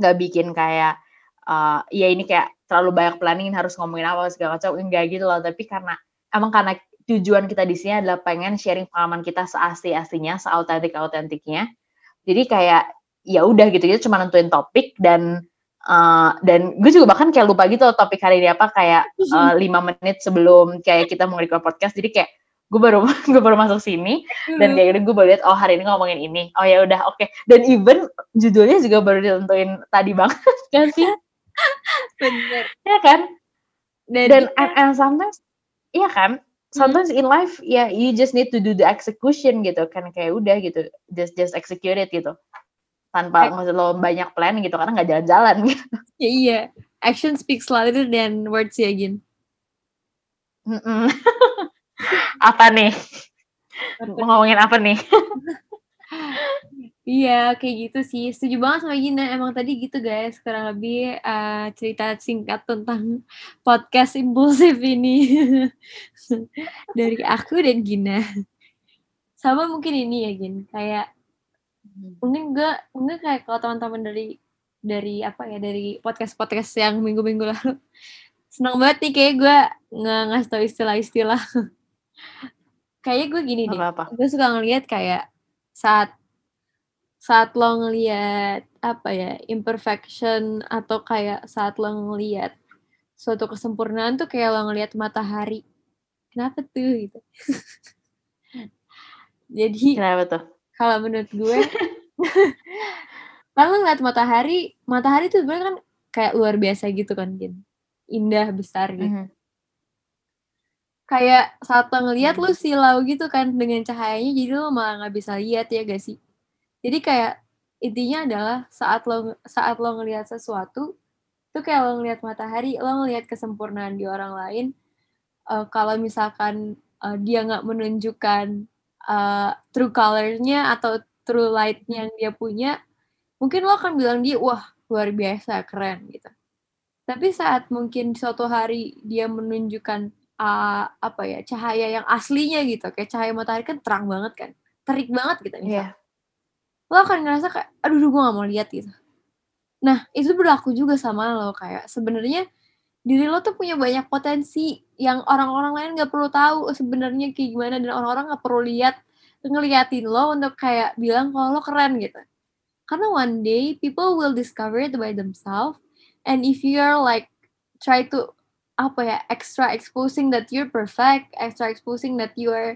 nggak um, bikin kayak uh, ya ini kayak terlalu banyak planning harus ngomongin apa segala macam enggak gitu loh. Tapi karena emang karena tujuan kita di sini adalah pengen sharing pengalaman kita seasli aslinya seautentik autentiknya Jadi kayak ya udah gitu gitu cuma nentuin topik dan uh, dan gue juga bahkan kayak lupa gitu topik hari ini apa kayak uh, lima menit sebelum kayak kita mau record podcast jadi kayak gue baru (laughs) gue baru masuk sini dan kayak gitu gue baru lihat oh hari ini ngomongin ini oh ya udah oke. Okay. dan even judulnya juga baru ditentuin tadi banget. (laughs) Kan sih? Bener. Ya kan? Dan, dan and, and sometimes iya kan? Sometimes hmm. in life ya yeah, you just need to do the execution gitu kan kayak udah gitu just just execute it gitu tanpa nggak lo banyak plan gitu karena nggak jalan-jalan gitu ya iya action speaks louder than words ya Gin (laughs) apa nih mau ngomongin apa nih (laughs) Iya, kayak gitu sih. Setuju banget sama Gina. Emang tadi gitu guys, kurang lebih uh, cerita singkat tentang podcast impulsif ini. (laughs) Dari aku dan Gina. Sama mungkin ini ya, Gin. Kayak. Mungkin gue, mungkin kayak kalau teman-teman dari, dari apa ya, dari podcast-podcast yang minggu-minggu lalu, senang banget nih kayak gue nggak ngasih tau istilah-istilah. (laughs) Kayaknya gue gini deh, gue suka ngeliat kayak saat saat lo ngeliat apa ya imperfection atau kayak saat lo ngeliat suatu kesempurnaan tuh kayak lo ngeliat matahari. Kenapa tuh gitu? (laughs) Jadi kenapa tuh kalau menurut gue kalau ngeliat matahari matahari tuh sebenarnya kan kayak luar biasa gitu kan Gin. Indah besar gitu. Mm -hmm. kayak saat lo ngeliat lu silau gitu kan dengan cahayanya jadi lo malah nggak bisa lihat ya gak sih? Jadi kayak intinya adalah saat lo saat lo ngelihat sesuatu itu kayak lo ngelihat matahari lo ngelihat kesempurnaan di orang lain uh, kalau misalkan uh, dia nggak menunjukkan uh, true colornya atau true lightnya yang dia punya mungkin lo akan bilang dia wah luar biasa keren gitu. Tapi saat mungkin suatu hari dia menunjukkan uh, apa ya cahaya yang aslinya gitu kayak cahaya matahari kan terang banget kan terik banget gitu misalnya yeah lo akan ngerasa kayak aduh gue gak mau lihat gitu. Nah itu berlaku juga sama lo kayak sebenarnya diri lo tuh punya banyak potensi yang orang-orang lain nggak perlu tahu sebenarnya kayak gimana dan orang-orang nggak perlu lihat ngeliatin lo untuk kayak bilang kalau lo keren gitu. Karena one day people will discover it by themselves and if you're like try to apa ya extra exposing that you're perfect extra exposing that you are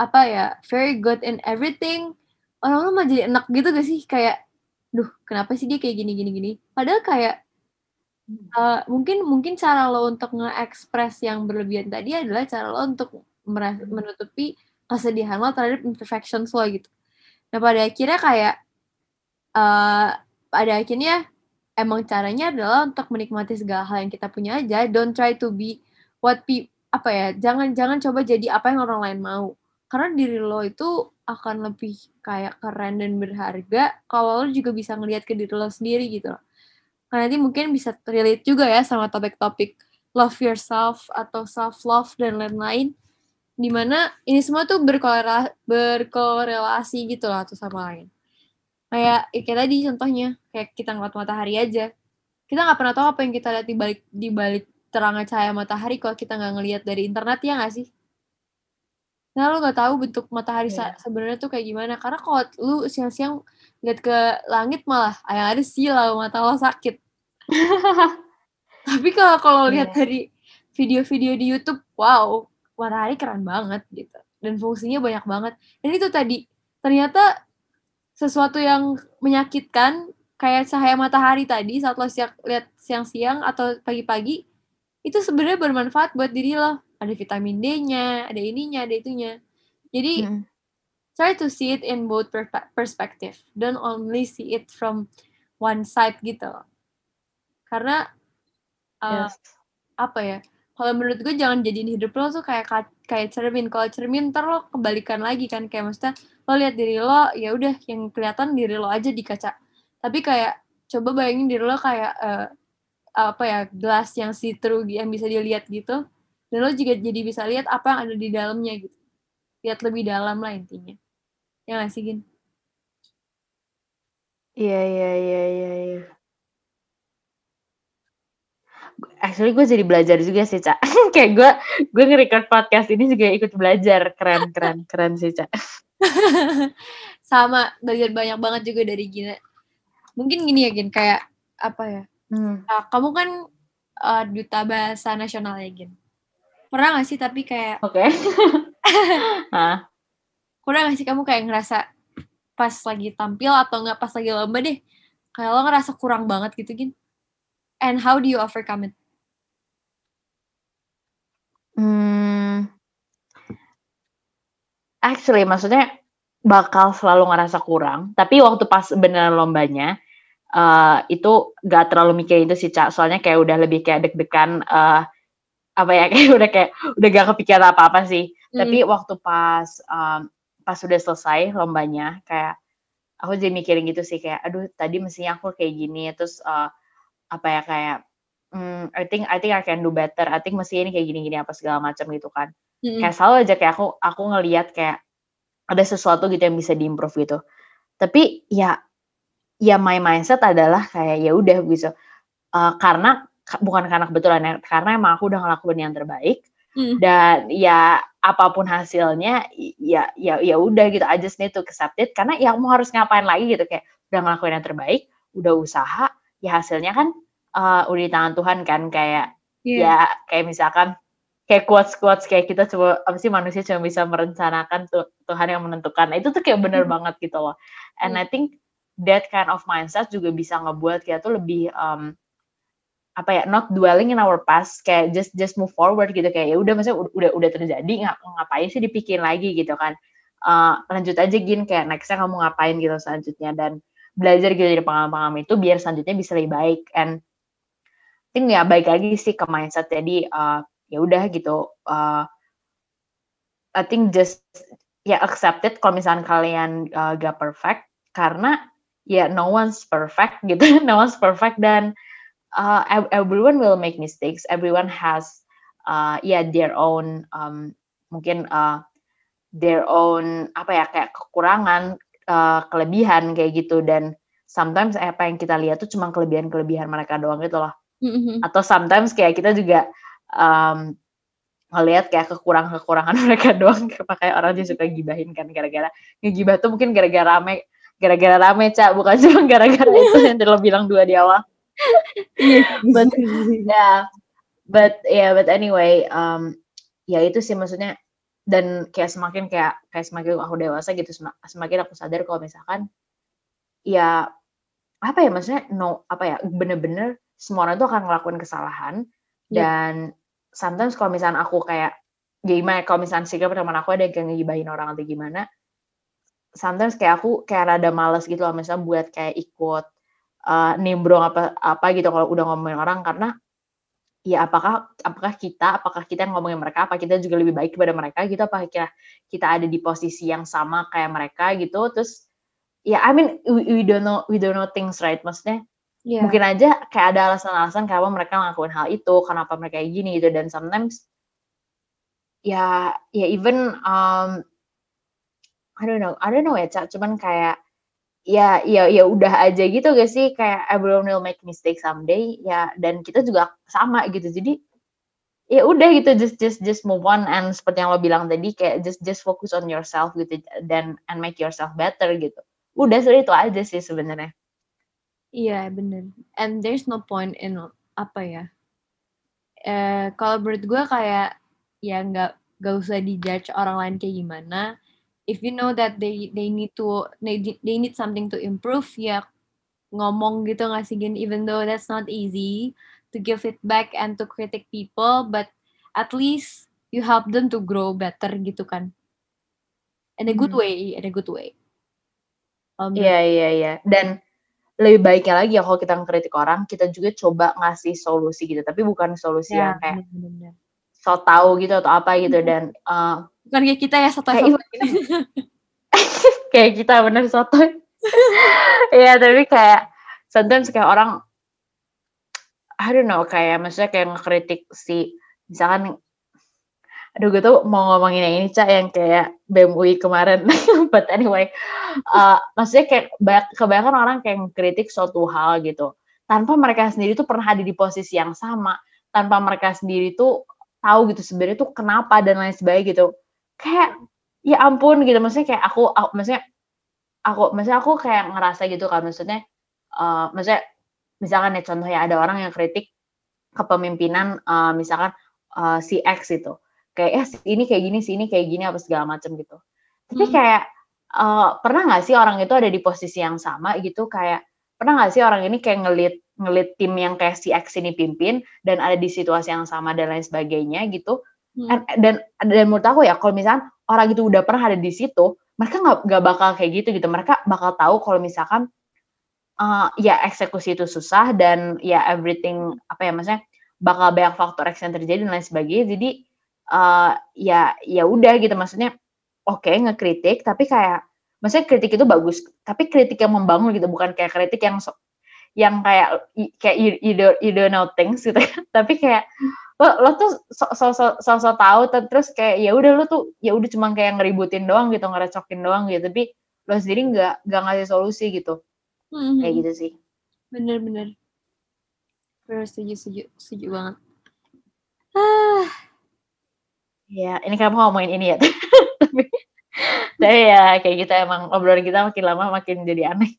apa ya very good in everything orang-orang mah jadi enak gitu gak sih? Kayak duh kenapa sih dia kayak gini gini gini? Padahal kayak uh, mungkin mungkin cara lo untuk nge-express yang berlebihan tadi adalah cara lo untuk menutupi kesedihan lo terhadap imperfections lo gitu. Nah pada akhirnya kayak uh, pada akhirnya emang caranya adalah untuk menikmati segala hal yang kita punya aja. Don't try to be what pe apa ya jangan jangan coba jadi apa yang orang lain mau. Karena diri lo itu akan lebih kayak keren dan berharga kalau lo juga bisa ngelihat ke diri lo sendiri gitu loh. Karena nanti mungkin bisa relate juga ya sama topik-topik love yourself atau self love dan lain-lain. Di mana ini semua tuh berkorelasi, berkorelasi gitu lah satu sama lain. Kayak ya kayak tadi contohnya kayak kita ngeliat matahari aja. Kita nggak pernah tahu apa yang kita lihat di balik di balik terangnya cahaya matahari kalau kita nggak ngelihat dari internet ya nggak sih? Nah, lu gak tahu bentuk matahari yeah. sebenarnya tuh kayak gimana. Karena kalau lu siang-siang lihat ke langit malah yang ada silau mata lo sakit. (laughs) Tapi kalau kalau yeah. lihat dari video-video di YouTube, wow, matahari keren banget gitu. Dan fungsinya banyak banget. Dan itu tadi ternyata sesuatu yang menyakitkan kayak cahaya matahari tadi saat lo siang, lihat siang-siang atau pagi-pagi itu sebenarnya bermanfaat buat diri lo ada vitamin D-nya, ada ininya, ada itunya. Jadi hmm. Try to see it in both perspective. Don't only see it from one side gitu. Karena uh, yes. apa ya? Kalau menurut gue jangan jadiin hidup lo tuh kayak kayak cermin. Kalau cermin ntar lo kebalikan lagi kan kayak maksudnya lo lihat diri lo ya udah yang kelihatan diri lo aja di kaca. Tapi kayak coba bayangin diri lo kayak uh, apa ya gelas yang see through yang bisa dilihat gitu dan lo juga jadi bisa lihat apa yang ada di dalamnya gitu lihat lebih dalam lah intinya ya nggak sih Gin? Iya iya iya iya. iya. Actually gue jadi belajar juga sih cak. (laughs) Kayak gue gue nge-record podcast ini juga ikut belajar keren keren keren sih cak. (laughs) Sama, belajar banyak banget juga dari Gina. Mungkin gini ya, Gin, kayak apa ya? Hmm. Nah, kamu kan uh, duta bahasa nasional ya, Gin. Pernah gak sih tapi kayak... Oke. (laughs) Okay. Pernah gak sih kamu kayak ngerasa pas lagi tampil atau nggak pas lagi lomba deh, kayak lo ngerasa kurang banget gitu, Gin? And how do you overcome it? Hmm, actually maksudnya bakal selalu ngerasa kurang, tapi waktu pas beneran lombanya, uh, itu gak terlalu mikirin itu sih, Cak. Soalnya kayak udah lebih kayak deg-degan, uh, apa ya, (laughs) kayak udah kayak udah gak kepikiran apa-apa sih. Hmm. Tapi waktu pas, um, pas udah selesai lombanya, kayak aku jadi mikirin gitu sih, kayak, "Aduh tadi mestinya aku kayak gini," terus, uh, apa ya, kayak hmm, I think I think I can do better. I think mesti ini kayak gini-gini apa segala macam gitu kan. Mm-hmm. Kayak selalu aja kayak aku aku ngelihat kayak ada sesuatu gitu yang bisa diimprove gitu. Tapi ya ya my mindset adalah kayak ya udah gitu. Uh, karena bukan karena kebetulan ya, karena emang aku udah ngelakuin yang terbaik mm. dan ya apa pun hasilnya ya ya ya udah gitu I just need to accept it karena ya mau harus ngapain lagi gitu kayak udah ngelakuin yang terbaik, udah usaha, ya hasilnya kan uh, udah di tangan Tuhan kan kayak yeah. ya kayak misalkan kayak quotes quotes kayak kita coba apa sih manusia cuma bisa merencanakan tuh Tuhan yang menentukan itu tuh kayak bener mm. banget gitu loh and mm. I think that kind of mindset juga bisa ngebuat kita tuh lebih um, apa ya not dwelling in our past kayak just just move forward gitu. Kayak ya udah maksudnya udah udah terjadi ngap ngapain sih dipikirin lagi gitu kan. Uh, lanjut aja gin kayak nextnya kamu ngapain gitu selanjutnya. Dan belajar gitu dari pengalaman-pengalaman itu biar selanjutnya bisa lebih baik. And think ya baik lagi sih ke mindset jadi uh, ya udah gitu. Uh, I think just ya accept it kalau misalnya kalian uh, gak perfect. Karena ya no one's perfect gitu (laughs) no one's perfect dan uh, everyone will make mistakes. Everyone has uh, ya yeah, their own um, mungkin uh, their own apa ya kayak kekurangan uh, kelebihan kayak gitu. Dan sometimes apa yang kita lihat tuh cuma kelebihan-kelebihan mereka doang gitu loh. Mm-hmm. Atau sometimes kayak kita juga um, ngelihat kayak kekurangan-kekurangan (laughs) mereka doang. Kayak orang juga suka gibahin kan gara-gara ngegibah tuh mungkin gara-gara rame gara-gara rame cak bukan (laughs) cuma gara-gara itu yang lo bilang dua di awal (laughs) but (laughs) yeah but yeah but anyway um, ya itu sih maksudnya dan kayak semakin kayak kayak semakin aku dewasa gitu semakin aku sadar kalau misalkan ya apa ya maksudnya no apa ya bener-bener semua orang tuh akan ngelakuin kesalahan yeah. dan sometimes kalau misalnya aku kayak gimana kalau misalnya sikap teman aku ada yang kayak ngegibahin orang atau gimana sometimes kayak aku kayak rada males gitu loh misalnya buat kayak ikut uh, nimbrong apa apa gitu kalau udah ngomongin orang. Karena ya apakah apakah kita apakah kita yang ngomongin mereka apa kita juga lebih baik kepada mereka gitu? Apakah kita kita ada di posisi yang sama kayak mereka gitu? Terus ya I mean we, we don't know we don't know things right? Maksudnya Yeah. Mungkin aja kayak ada alasan-alasan kenapa mereka ngelakuin hal itu, kenapa mereka kayak gini gitu. Dan sometimes ya ya even um, I don't know, I don't know ya, Cak, cuman kayak ya ya ya udah aja gitu gak sih kayak everyone will make mistake someday ya dan kita juga sama gitu. Jadi ya udah gitu just just just move on and seperti yang lo bilang tadi kayak just just focus on yourself gitu dan and make yourself better gitu. Udah sih itu aja sih sebenarnya. Iya, bener. And there's no point in apa ya, eh, kalau menurut gue kayak, ya nggak nggak usah di-judge orang lain kayak gimana. If you know that they they need to they they need something to improve, ya ngomong gitu nggak sih, Gin? Even though that's not easy to give feedback and to critic people, but at least you help them to grow better gitu kan. In a good hmm. way in a good way. Um, Iya iya iya, dan lebih baiknya lagi ya kalau kita ngkritik orang, kita juga coba ngasih solusi gitu, tapi bukan solusi ya, yang kayak bener -bener. so tahu gitu atau apa gitu dan uh, bukan kayak kita ya soto kayak, (laughs) kayak kita bener soto. (laughs) Iya, tapi kayak sometimes kayak orang I don't know, kayak maksudnya kayak ngekritik si misalkan aduh gue tuh mau ngomongin yang ini cak yang kayak BEM UI kemarin. (laughs) But anyway uh, maksudnya kayak banyak, kebanyakan orang kayak kritik suatu hal gitu. Tanpa mereka sendiri tuh pernah ada di posisi yang sama. Tanpa mereka sendiri tuh tahu gitu sebenarnya tuh kenapa dan lain sebagainya gitu kayak ya ampun gitu. Maksudnya kayak aku, aku maksudnya aku maksudnya aku kayak ngerasa gitu kan. Maksudnya uh, maksudnya misalkan ya contohnya ada orang yang kritik kepemimpinan uh, misalkan uh, si X itu kayak eh ini kayak gini sih ini kayak gini apa segala macam gitu. Tapi hmm. kayak uh, pernah nggak sih orang itu ada di posisi yang sama gitu? Kayak pernah nggak sih orang ini kayak ngelit ngelit tim yang kayak si X ini pimpin dan ada di situasi yang sama dan lain sebagainya gitu hmm. dan dan menurut aku ya kalau misalkan orang itu udah pernah ada di situ mereka nggak nggak bakal kayak gitu gitu. Mereka bakal tahu kalau misalkan uh, ya eksekusi itu susah dan ya everything apa ya maksudnya bakal banyak faktor X yang terjadi dan lain sebagainya. Jadi uh, ya ya udah gitu. Maksudnya oke okay, ngekritik tapi kayak maksudnya kritik itu bagus tapi kritik yang membangun gitu bukan kayak kritik yang yang kayak kayak you, you, don't, you don't know things gitu (laughs) tapi kayak lo lo tuh so so so, so, so tahu terus kayak ya udah lo tuh ya udah cuma kayak ngeributin doang gitu ngerecokin doang gitu tapi lo sendiri nggak nggak ngasih solusi gitu hmm Kayak gitu sih. Bener-bener. Bener setuju, setuju, setuju banget. Ah. Ya, ini kamu ngomongin ini ya. (laughs) Tapi ya kayak gitu emang obrolan kita makin lama makin jadi aneh.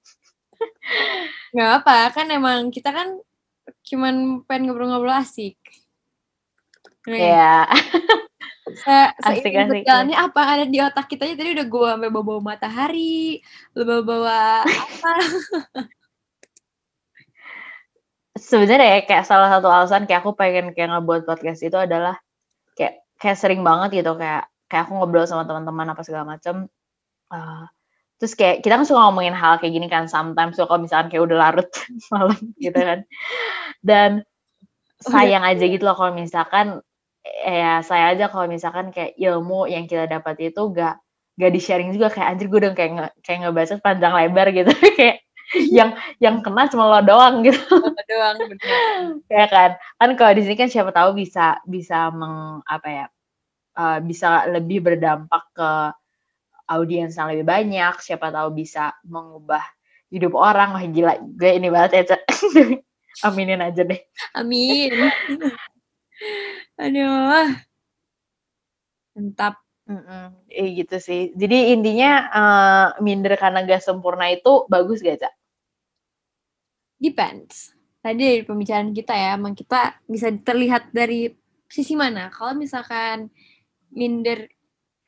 Gak apa, kan emang kita kan cuman pengen ngobrol-ngobrol asik. Iya. (laughs) Se asik, asik, berjalannya ya. apa ada di otak kita tadi udah gue sampai bawa-bawa matahari, bawa-bawa apa. (laughs) Sebenarnya ya, kayak salah satu alasan kayak aku pengen kayak ngebuat podcast itu adalah kayak kayak sering banget gitu kayak kayak aku ngobrol sama teman-teman apa segala macam. Uh, terus kayak kita kan suka ngomongin hal kayak gini kan sometimes suka misalkan kayak udah larut (laughs) malam gitu kan. Dan oh, iya. sayang aja gitu loh kalau misalkan ya saya aja kalau misalkan kayak ilmu yang kita dapat itu gak gak di sharing juga kayak anjir gue udah kayak nge, kayak ngebaca panjang lebar gitu (laughs) kayak yang yang kena cuma lo doang gitu. Lo doang (laughs) ya kan. Kan kalau di sini kan siapa tahu bisa bisa meng apa ya? Uh, bisa lebih berdampak ke audiens yang lebih banyak, siapa tahu bisa mengubah hidup orang. Wah gila, gue ini banget ya, (laughs) Aminin aja deh. Amin. Aduh. Mantap. Mm eh, gitu sih. Jadi intinya uh, minder karena gak sempurna itu bagus gak, Cak? Depends. Tadi dari pembicaraan kita ya, emang kita bisa terlihat dari sisi mana. Kalau misalkan minder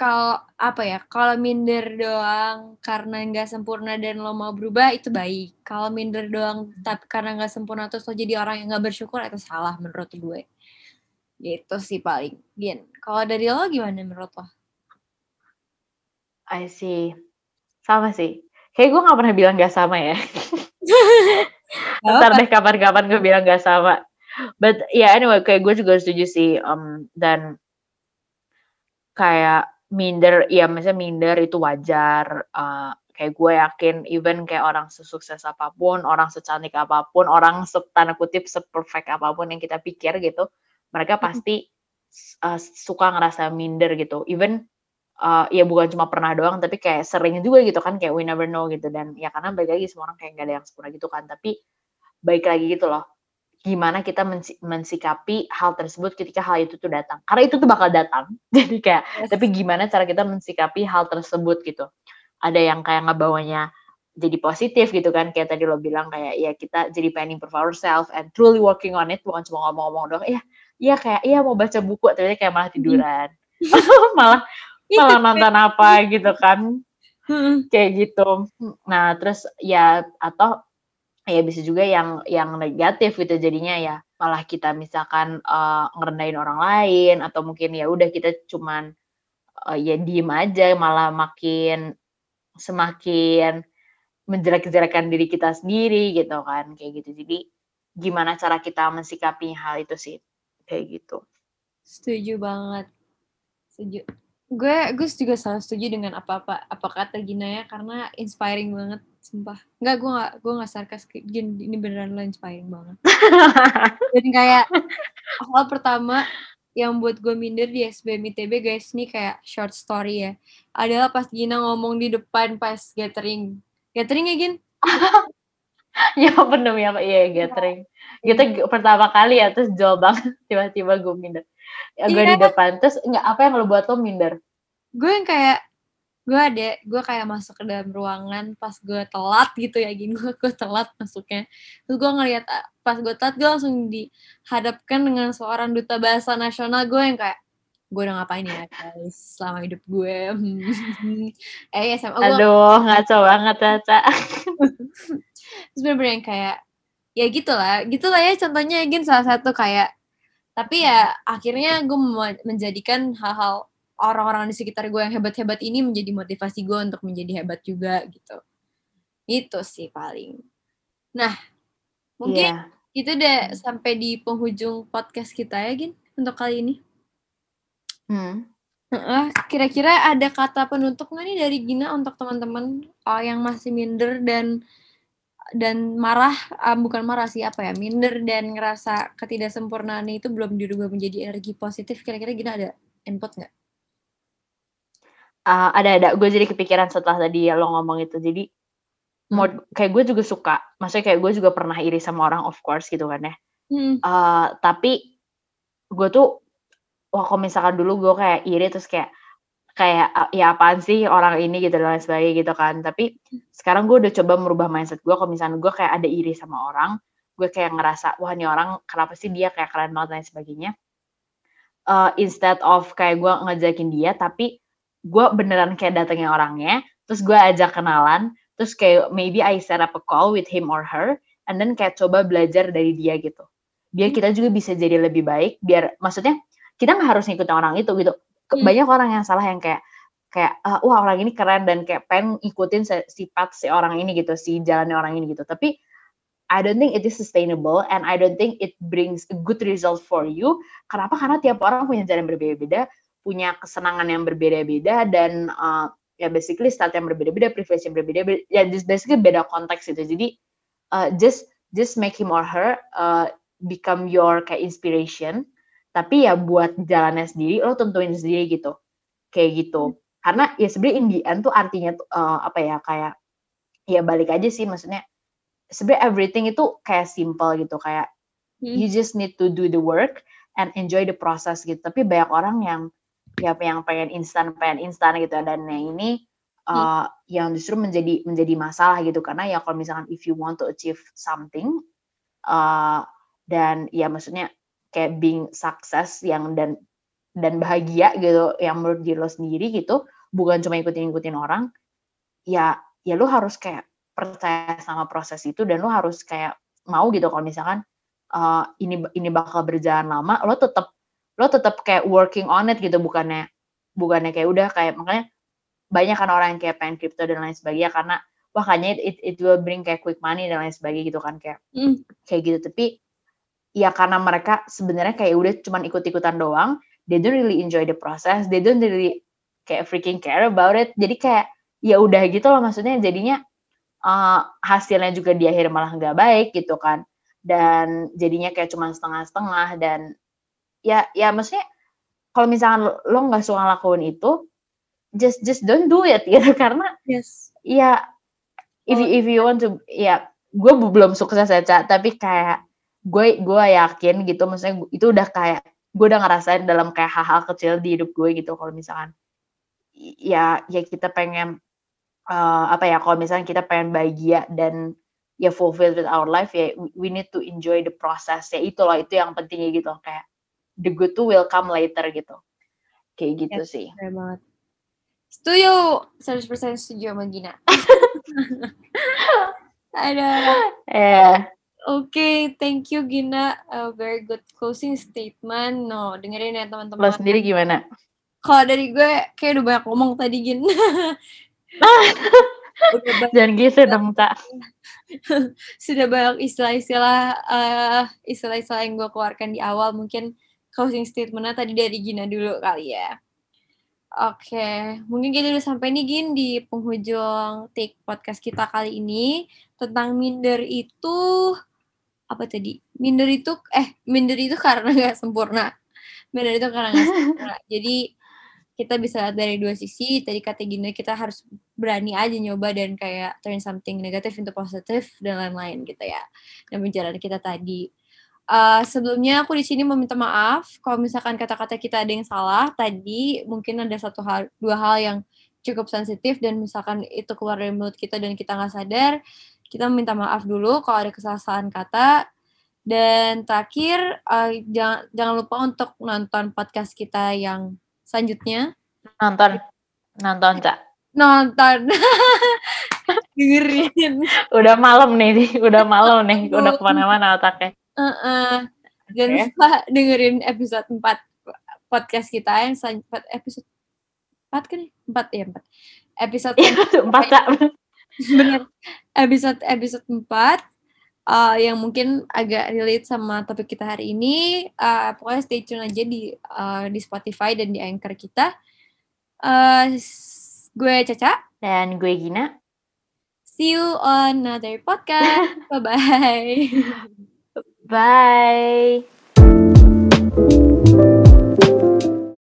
kalau apa ya kalau minder doang karena nggak sempurna dan lo mau berubah itu baik kalau minder doang tapi karena nggak sempurna terus lo jadi orang yang nggak bersyukur itu salah menurut gue Gitu sih paling. Gin, kalau dari lo gimana menurut lo? I see. Sama sih. Kayak gue gak pernah bilang gak sama ya. (laughs) Ntar deh kapan-kapan gue bilang gak sama. But yeah anyway, kayak gue juga setuju sih. Um, dan kayak minder, ya misalnya minder itu wajar. Uh, kayak gue yakin even kayak orang sesukses apa pun, orang secantik apa pun, orang setanda kutip seperfect apa pun yang kita pikir gitu, mereka pasti uh, suka ngerasa minder gitu. Even uh, ya bukan cuma pernah doang tapi kayak sering juga gitu kan kayak we never know gitu. Dan ya karena baik lagi semua orang kayak gak ada yang sempurna gitu kan. Tapi baik lagi gitu loh gimana kita mensikapi hal tersebut ketika hal itu tuh datang. Karena itu tuh bakal datang. (laughs) Jadi kayak yes. tapi gimana cara kita mensikapi hal tersebut gitu. Ada yang kayak ngebawanya jadi positif gitu kan. Kayak tadi lo bilang kayak ya kita jadi pengen improve ourselves and truly working on it. Bukan cuma ngomong-ngomong doang. Ya iya kayak iya mau baca buku tapi kayak malah tiduran. (laughs) Malah malah nonton apa gitu kan. Kayak gitu. Nah terus ya atau ya bisa juga yang yang negatif gitu jadinya ya. Malah kita misalkan uh, ngerendahin orang lain atau mungkin ya udah kita cuman uh, ya diem aja malah makin semakin menjelek-jelekan diri kita sendiri gitu kan kayak gitu. Jadi gimana cara kita mensikapi hal itu sih kayak gitu. Setuju banget. Setuju. Gue gue juga selalu setuju dengan apa-apa apa kata Gina ya karena inspiring banget sumpah. Enggak gue gak gue gak sarkas Gin ini beneran lo inspiring banget. (laughs) Dan kayak hal pertama yang buat gue minder di SBM ITB guys ini kayak short story ya adalah pas Gina ngomong di depan pas gathering gathering ya Gin (laughs) ya bener ya Pak, iya gathering. Gitu pertama kali ya, terus jauh banget (laughs) tiba-tiba gue minder. Ya, gue iya. di depan, terus nggak apa yang lo buat lo minder? Gue yang kayak, gue ada gue kayak masuk ke dalam ruangan pas gue telat gitu ya gini gue gue telat masuknya terus gue ngeliat ah, pas gue telat gue langsung dihadapkan dengan seorang duta bahasa nasional gue yang kayak gue udah ngapain ya guys selama hidup gue (laughs) eh SMA gue Aduh, ngaco banget Caca. (laughs) terus bener-bener yang kayak ya gitulah gitulah ya contohnya Gin salah satu kayak tapi ya akhirnya gue menjadikan hal-hal orang-orang di sekitar gue yang hebat-hebat ini menjadi motivasi gue untuk menjadi hebat juga gitu itu sih paling nah mungkin Iya. itu deh sampai di penghujung podcast kita ya Gin untuk kali ini Hmm. Kira-kira ada kata penutup nggak nih dari Gina untuk teman-teman uh, yang masih minder dan dan marah, uh, bukan marah sih apa ya, minder dan ngerasa ketidaksempurnaan itu belum dirubah menjadi energi positif. Kira-kira Gina ada input nggak? Ah, ada ada. Gue jadi kepikiran setelah tadi lo ngomong itu. Jadi mau kayak gue juga suka. Maksudnya kayak gue juga pernah iri sama orang of course gitu kan ya. Hmm. Eh, tapi gue tuh wah kalau misalkan dulu gue kayak iri terus kayak kayak ah, ya apaan sih orang ini? gitu dan lain sebagainya gitu kan. Tapi sekarang gue udah coba merubah mindset gue kalau misalnya gue kayak ada iri sama orang gue kayak ngerasa wah ini orang kenapa sih dia kayak keren banget dan lain sebagainya. Eh, instead of kayak gue ngejakin dia tapi gue beneran kayak datengin orangnya terus gue ajak kenalan terus kayak maybe I set up a call with him or her and then kayak coba belajar dari dia gitu. Biar kita juga bisa jadi lebih baik biar maksudnya kita nggak harus ngikutin orang itu gitu Hmm. banyak orang yang salah yang kayak kayak "Ah, wah orang ini keren dan kayak pengen ikutin sifat si orang ini gitu si jalannya orang ini gitu. Tapi I don't think it is sustainable and I don't think it brings a good result for you. Kenapa? Karena tiap orang punya jalan yang berbeda-beda punya kesenangan yang berbeda-beda dan uh, ya basically start yang berbeda-beda privilege yang berbeda-beda ya just basically beda konteks gitu. Jadi uh, just just make him or her uh, become your kayak inspiration tapi ya buat jalannya sendiri lo tentuin sendiri gitu. Kayak gitu. Karena ya sebenarnya in the end tuh artinya tuh uh, apa ya kayak ya balik aja sih maksudnya sebenarnya everything itu kayak simple gitu. Kayak Hmm. you just need to do the work and enjoy the process gitu. Tapi banyak orang yang ya yang pengen instan pengen instan gitu. Dan yang ini uh, yang justru menjadi menjadi masalah gitu. Karena ya kalau misalkan if you want to achieve something uh, dan ya maksudnya kayak being success yang dan dan bahagia gitu yang menurut diri lo sendiri gitu bukan cuma ikutin ikutin orang ya ya lo harus kayak percaya sama proses itu dan lo harus kayak mau gitu kalau misalkan uh, ini ini bakal berjalan lama lo tetap lo tetap kayak working on it gitu bukannya bukannya kayak udah kayak makanya banyak kan orang yang kayak pengen crypto dan lain sebagainya karena wah kayaknya it, it will bring kayak quick money dan lain sebagainya gitu kan kayak Hmm. kayak gitu tapi ya karena mereka sebenarnya kayak udah cuman ikut-ikutan doang they don't really enjoy the process they don't really kayak freaking care about it. Jadi kayak ya udah gitu loh maksudnya jadinya uh, hasilnya juga di akhir malah nggak baik gitu kan. Dan jadinya kayak cuman setengah-setengah dan ya ya maksudnya kalau misalkan lo- nggak suka ngelakuin itu just just don't do it (laughs) gitu. Karena Yes. ya if you, if you want to ya gue belum sukses ya Ca, tapi kayak gue gue yakin gitu maksudnya itu udah kayak gue udah ngerasain dalam kayak hal-hal kecil di hidup gue gitu kalau misalkan ya ya kita pengen eh, apa ya kalau misalnya kita pengen bahagia dan ya fulfilled with our life ya we- need to enjoy the process ya itu loh itu yang pentingnya gitu kayak the good to will come later gitu kayak gitu Yes. sih banget. Setuju, 100% setuju sama Gina. (laughs) (laughs) Ada. eh Oke, thank you Gina. A very good closing statement. No, dengerin ya lo teman-teman. sendiri gimana Kalau dari gue kayak udah banyak ngomong tadi Gin. (laughs) jangan gitu dong Ca. (laughs) sudah banyak istilah-istilah eh, istilah-istilah yang gue keluarkan di awal. Mungkin closing statementnya tadi dari Gina dulu kali ya. Oke, mungkin kita udah sampai nih Gin di penghujung take podcast kita kali ini tentang minder itu apa tadi? Minder itu eh minder itu karena (laughs) nggak sempurna. Minder itu karena nggak sempurna. (laughs) Jadi kita bisa lihat dari dua sisi. Tadi kata Gina kita harus berani aja nyoba dan kayak turn something negatif into positive dan lain-lain gitu ya. Dan perjalanan kita tadi. Uh, sebelumnya aku di sini meminta maaf kalau misalkan kata-kata kita ada yang salah tadi mungkin ada satu hal dua hal yang cukup sensitif dan misalkan itu keluar dari mulut kita dan kita nggak sadar, kita minta maaf dulu kalau ada kesalahan kata. Dan terakhir, uh, jangan, jangan lupa untuk nonton podcast kita yang selanjutnya. Nonton, nonton, Cak. Nonton. (laughs) Dengerin. Udah malam nih, udah malam nih, udah ke mana-mana otaknya. Uh -uh. Dan okay. lupa dengerin episode 4 podcast kita yang selanjutnya episode 4 kan? 4 ya, 4. Episode 4, Cak. Bener. Episode episode 4 uh, yang mungkin agak relate sama topik kita hari ini. Uh, pokoknya stay tune aja di uh, di Spotify dan di Anchor kita. Uh, gue Caca dan gue Gina. See you on another podcast. (laughs) Bye-bye. Bye.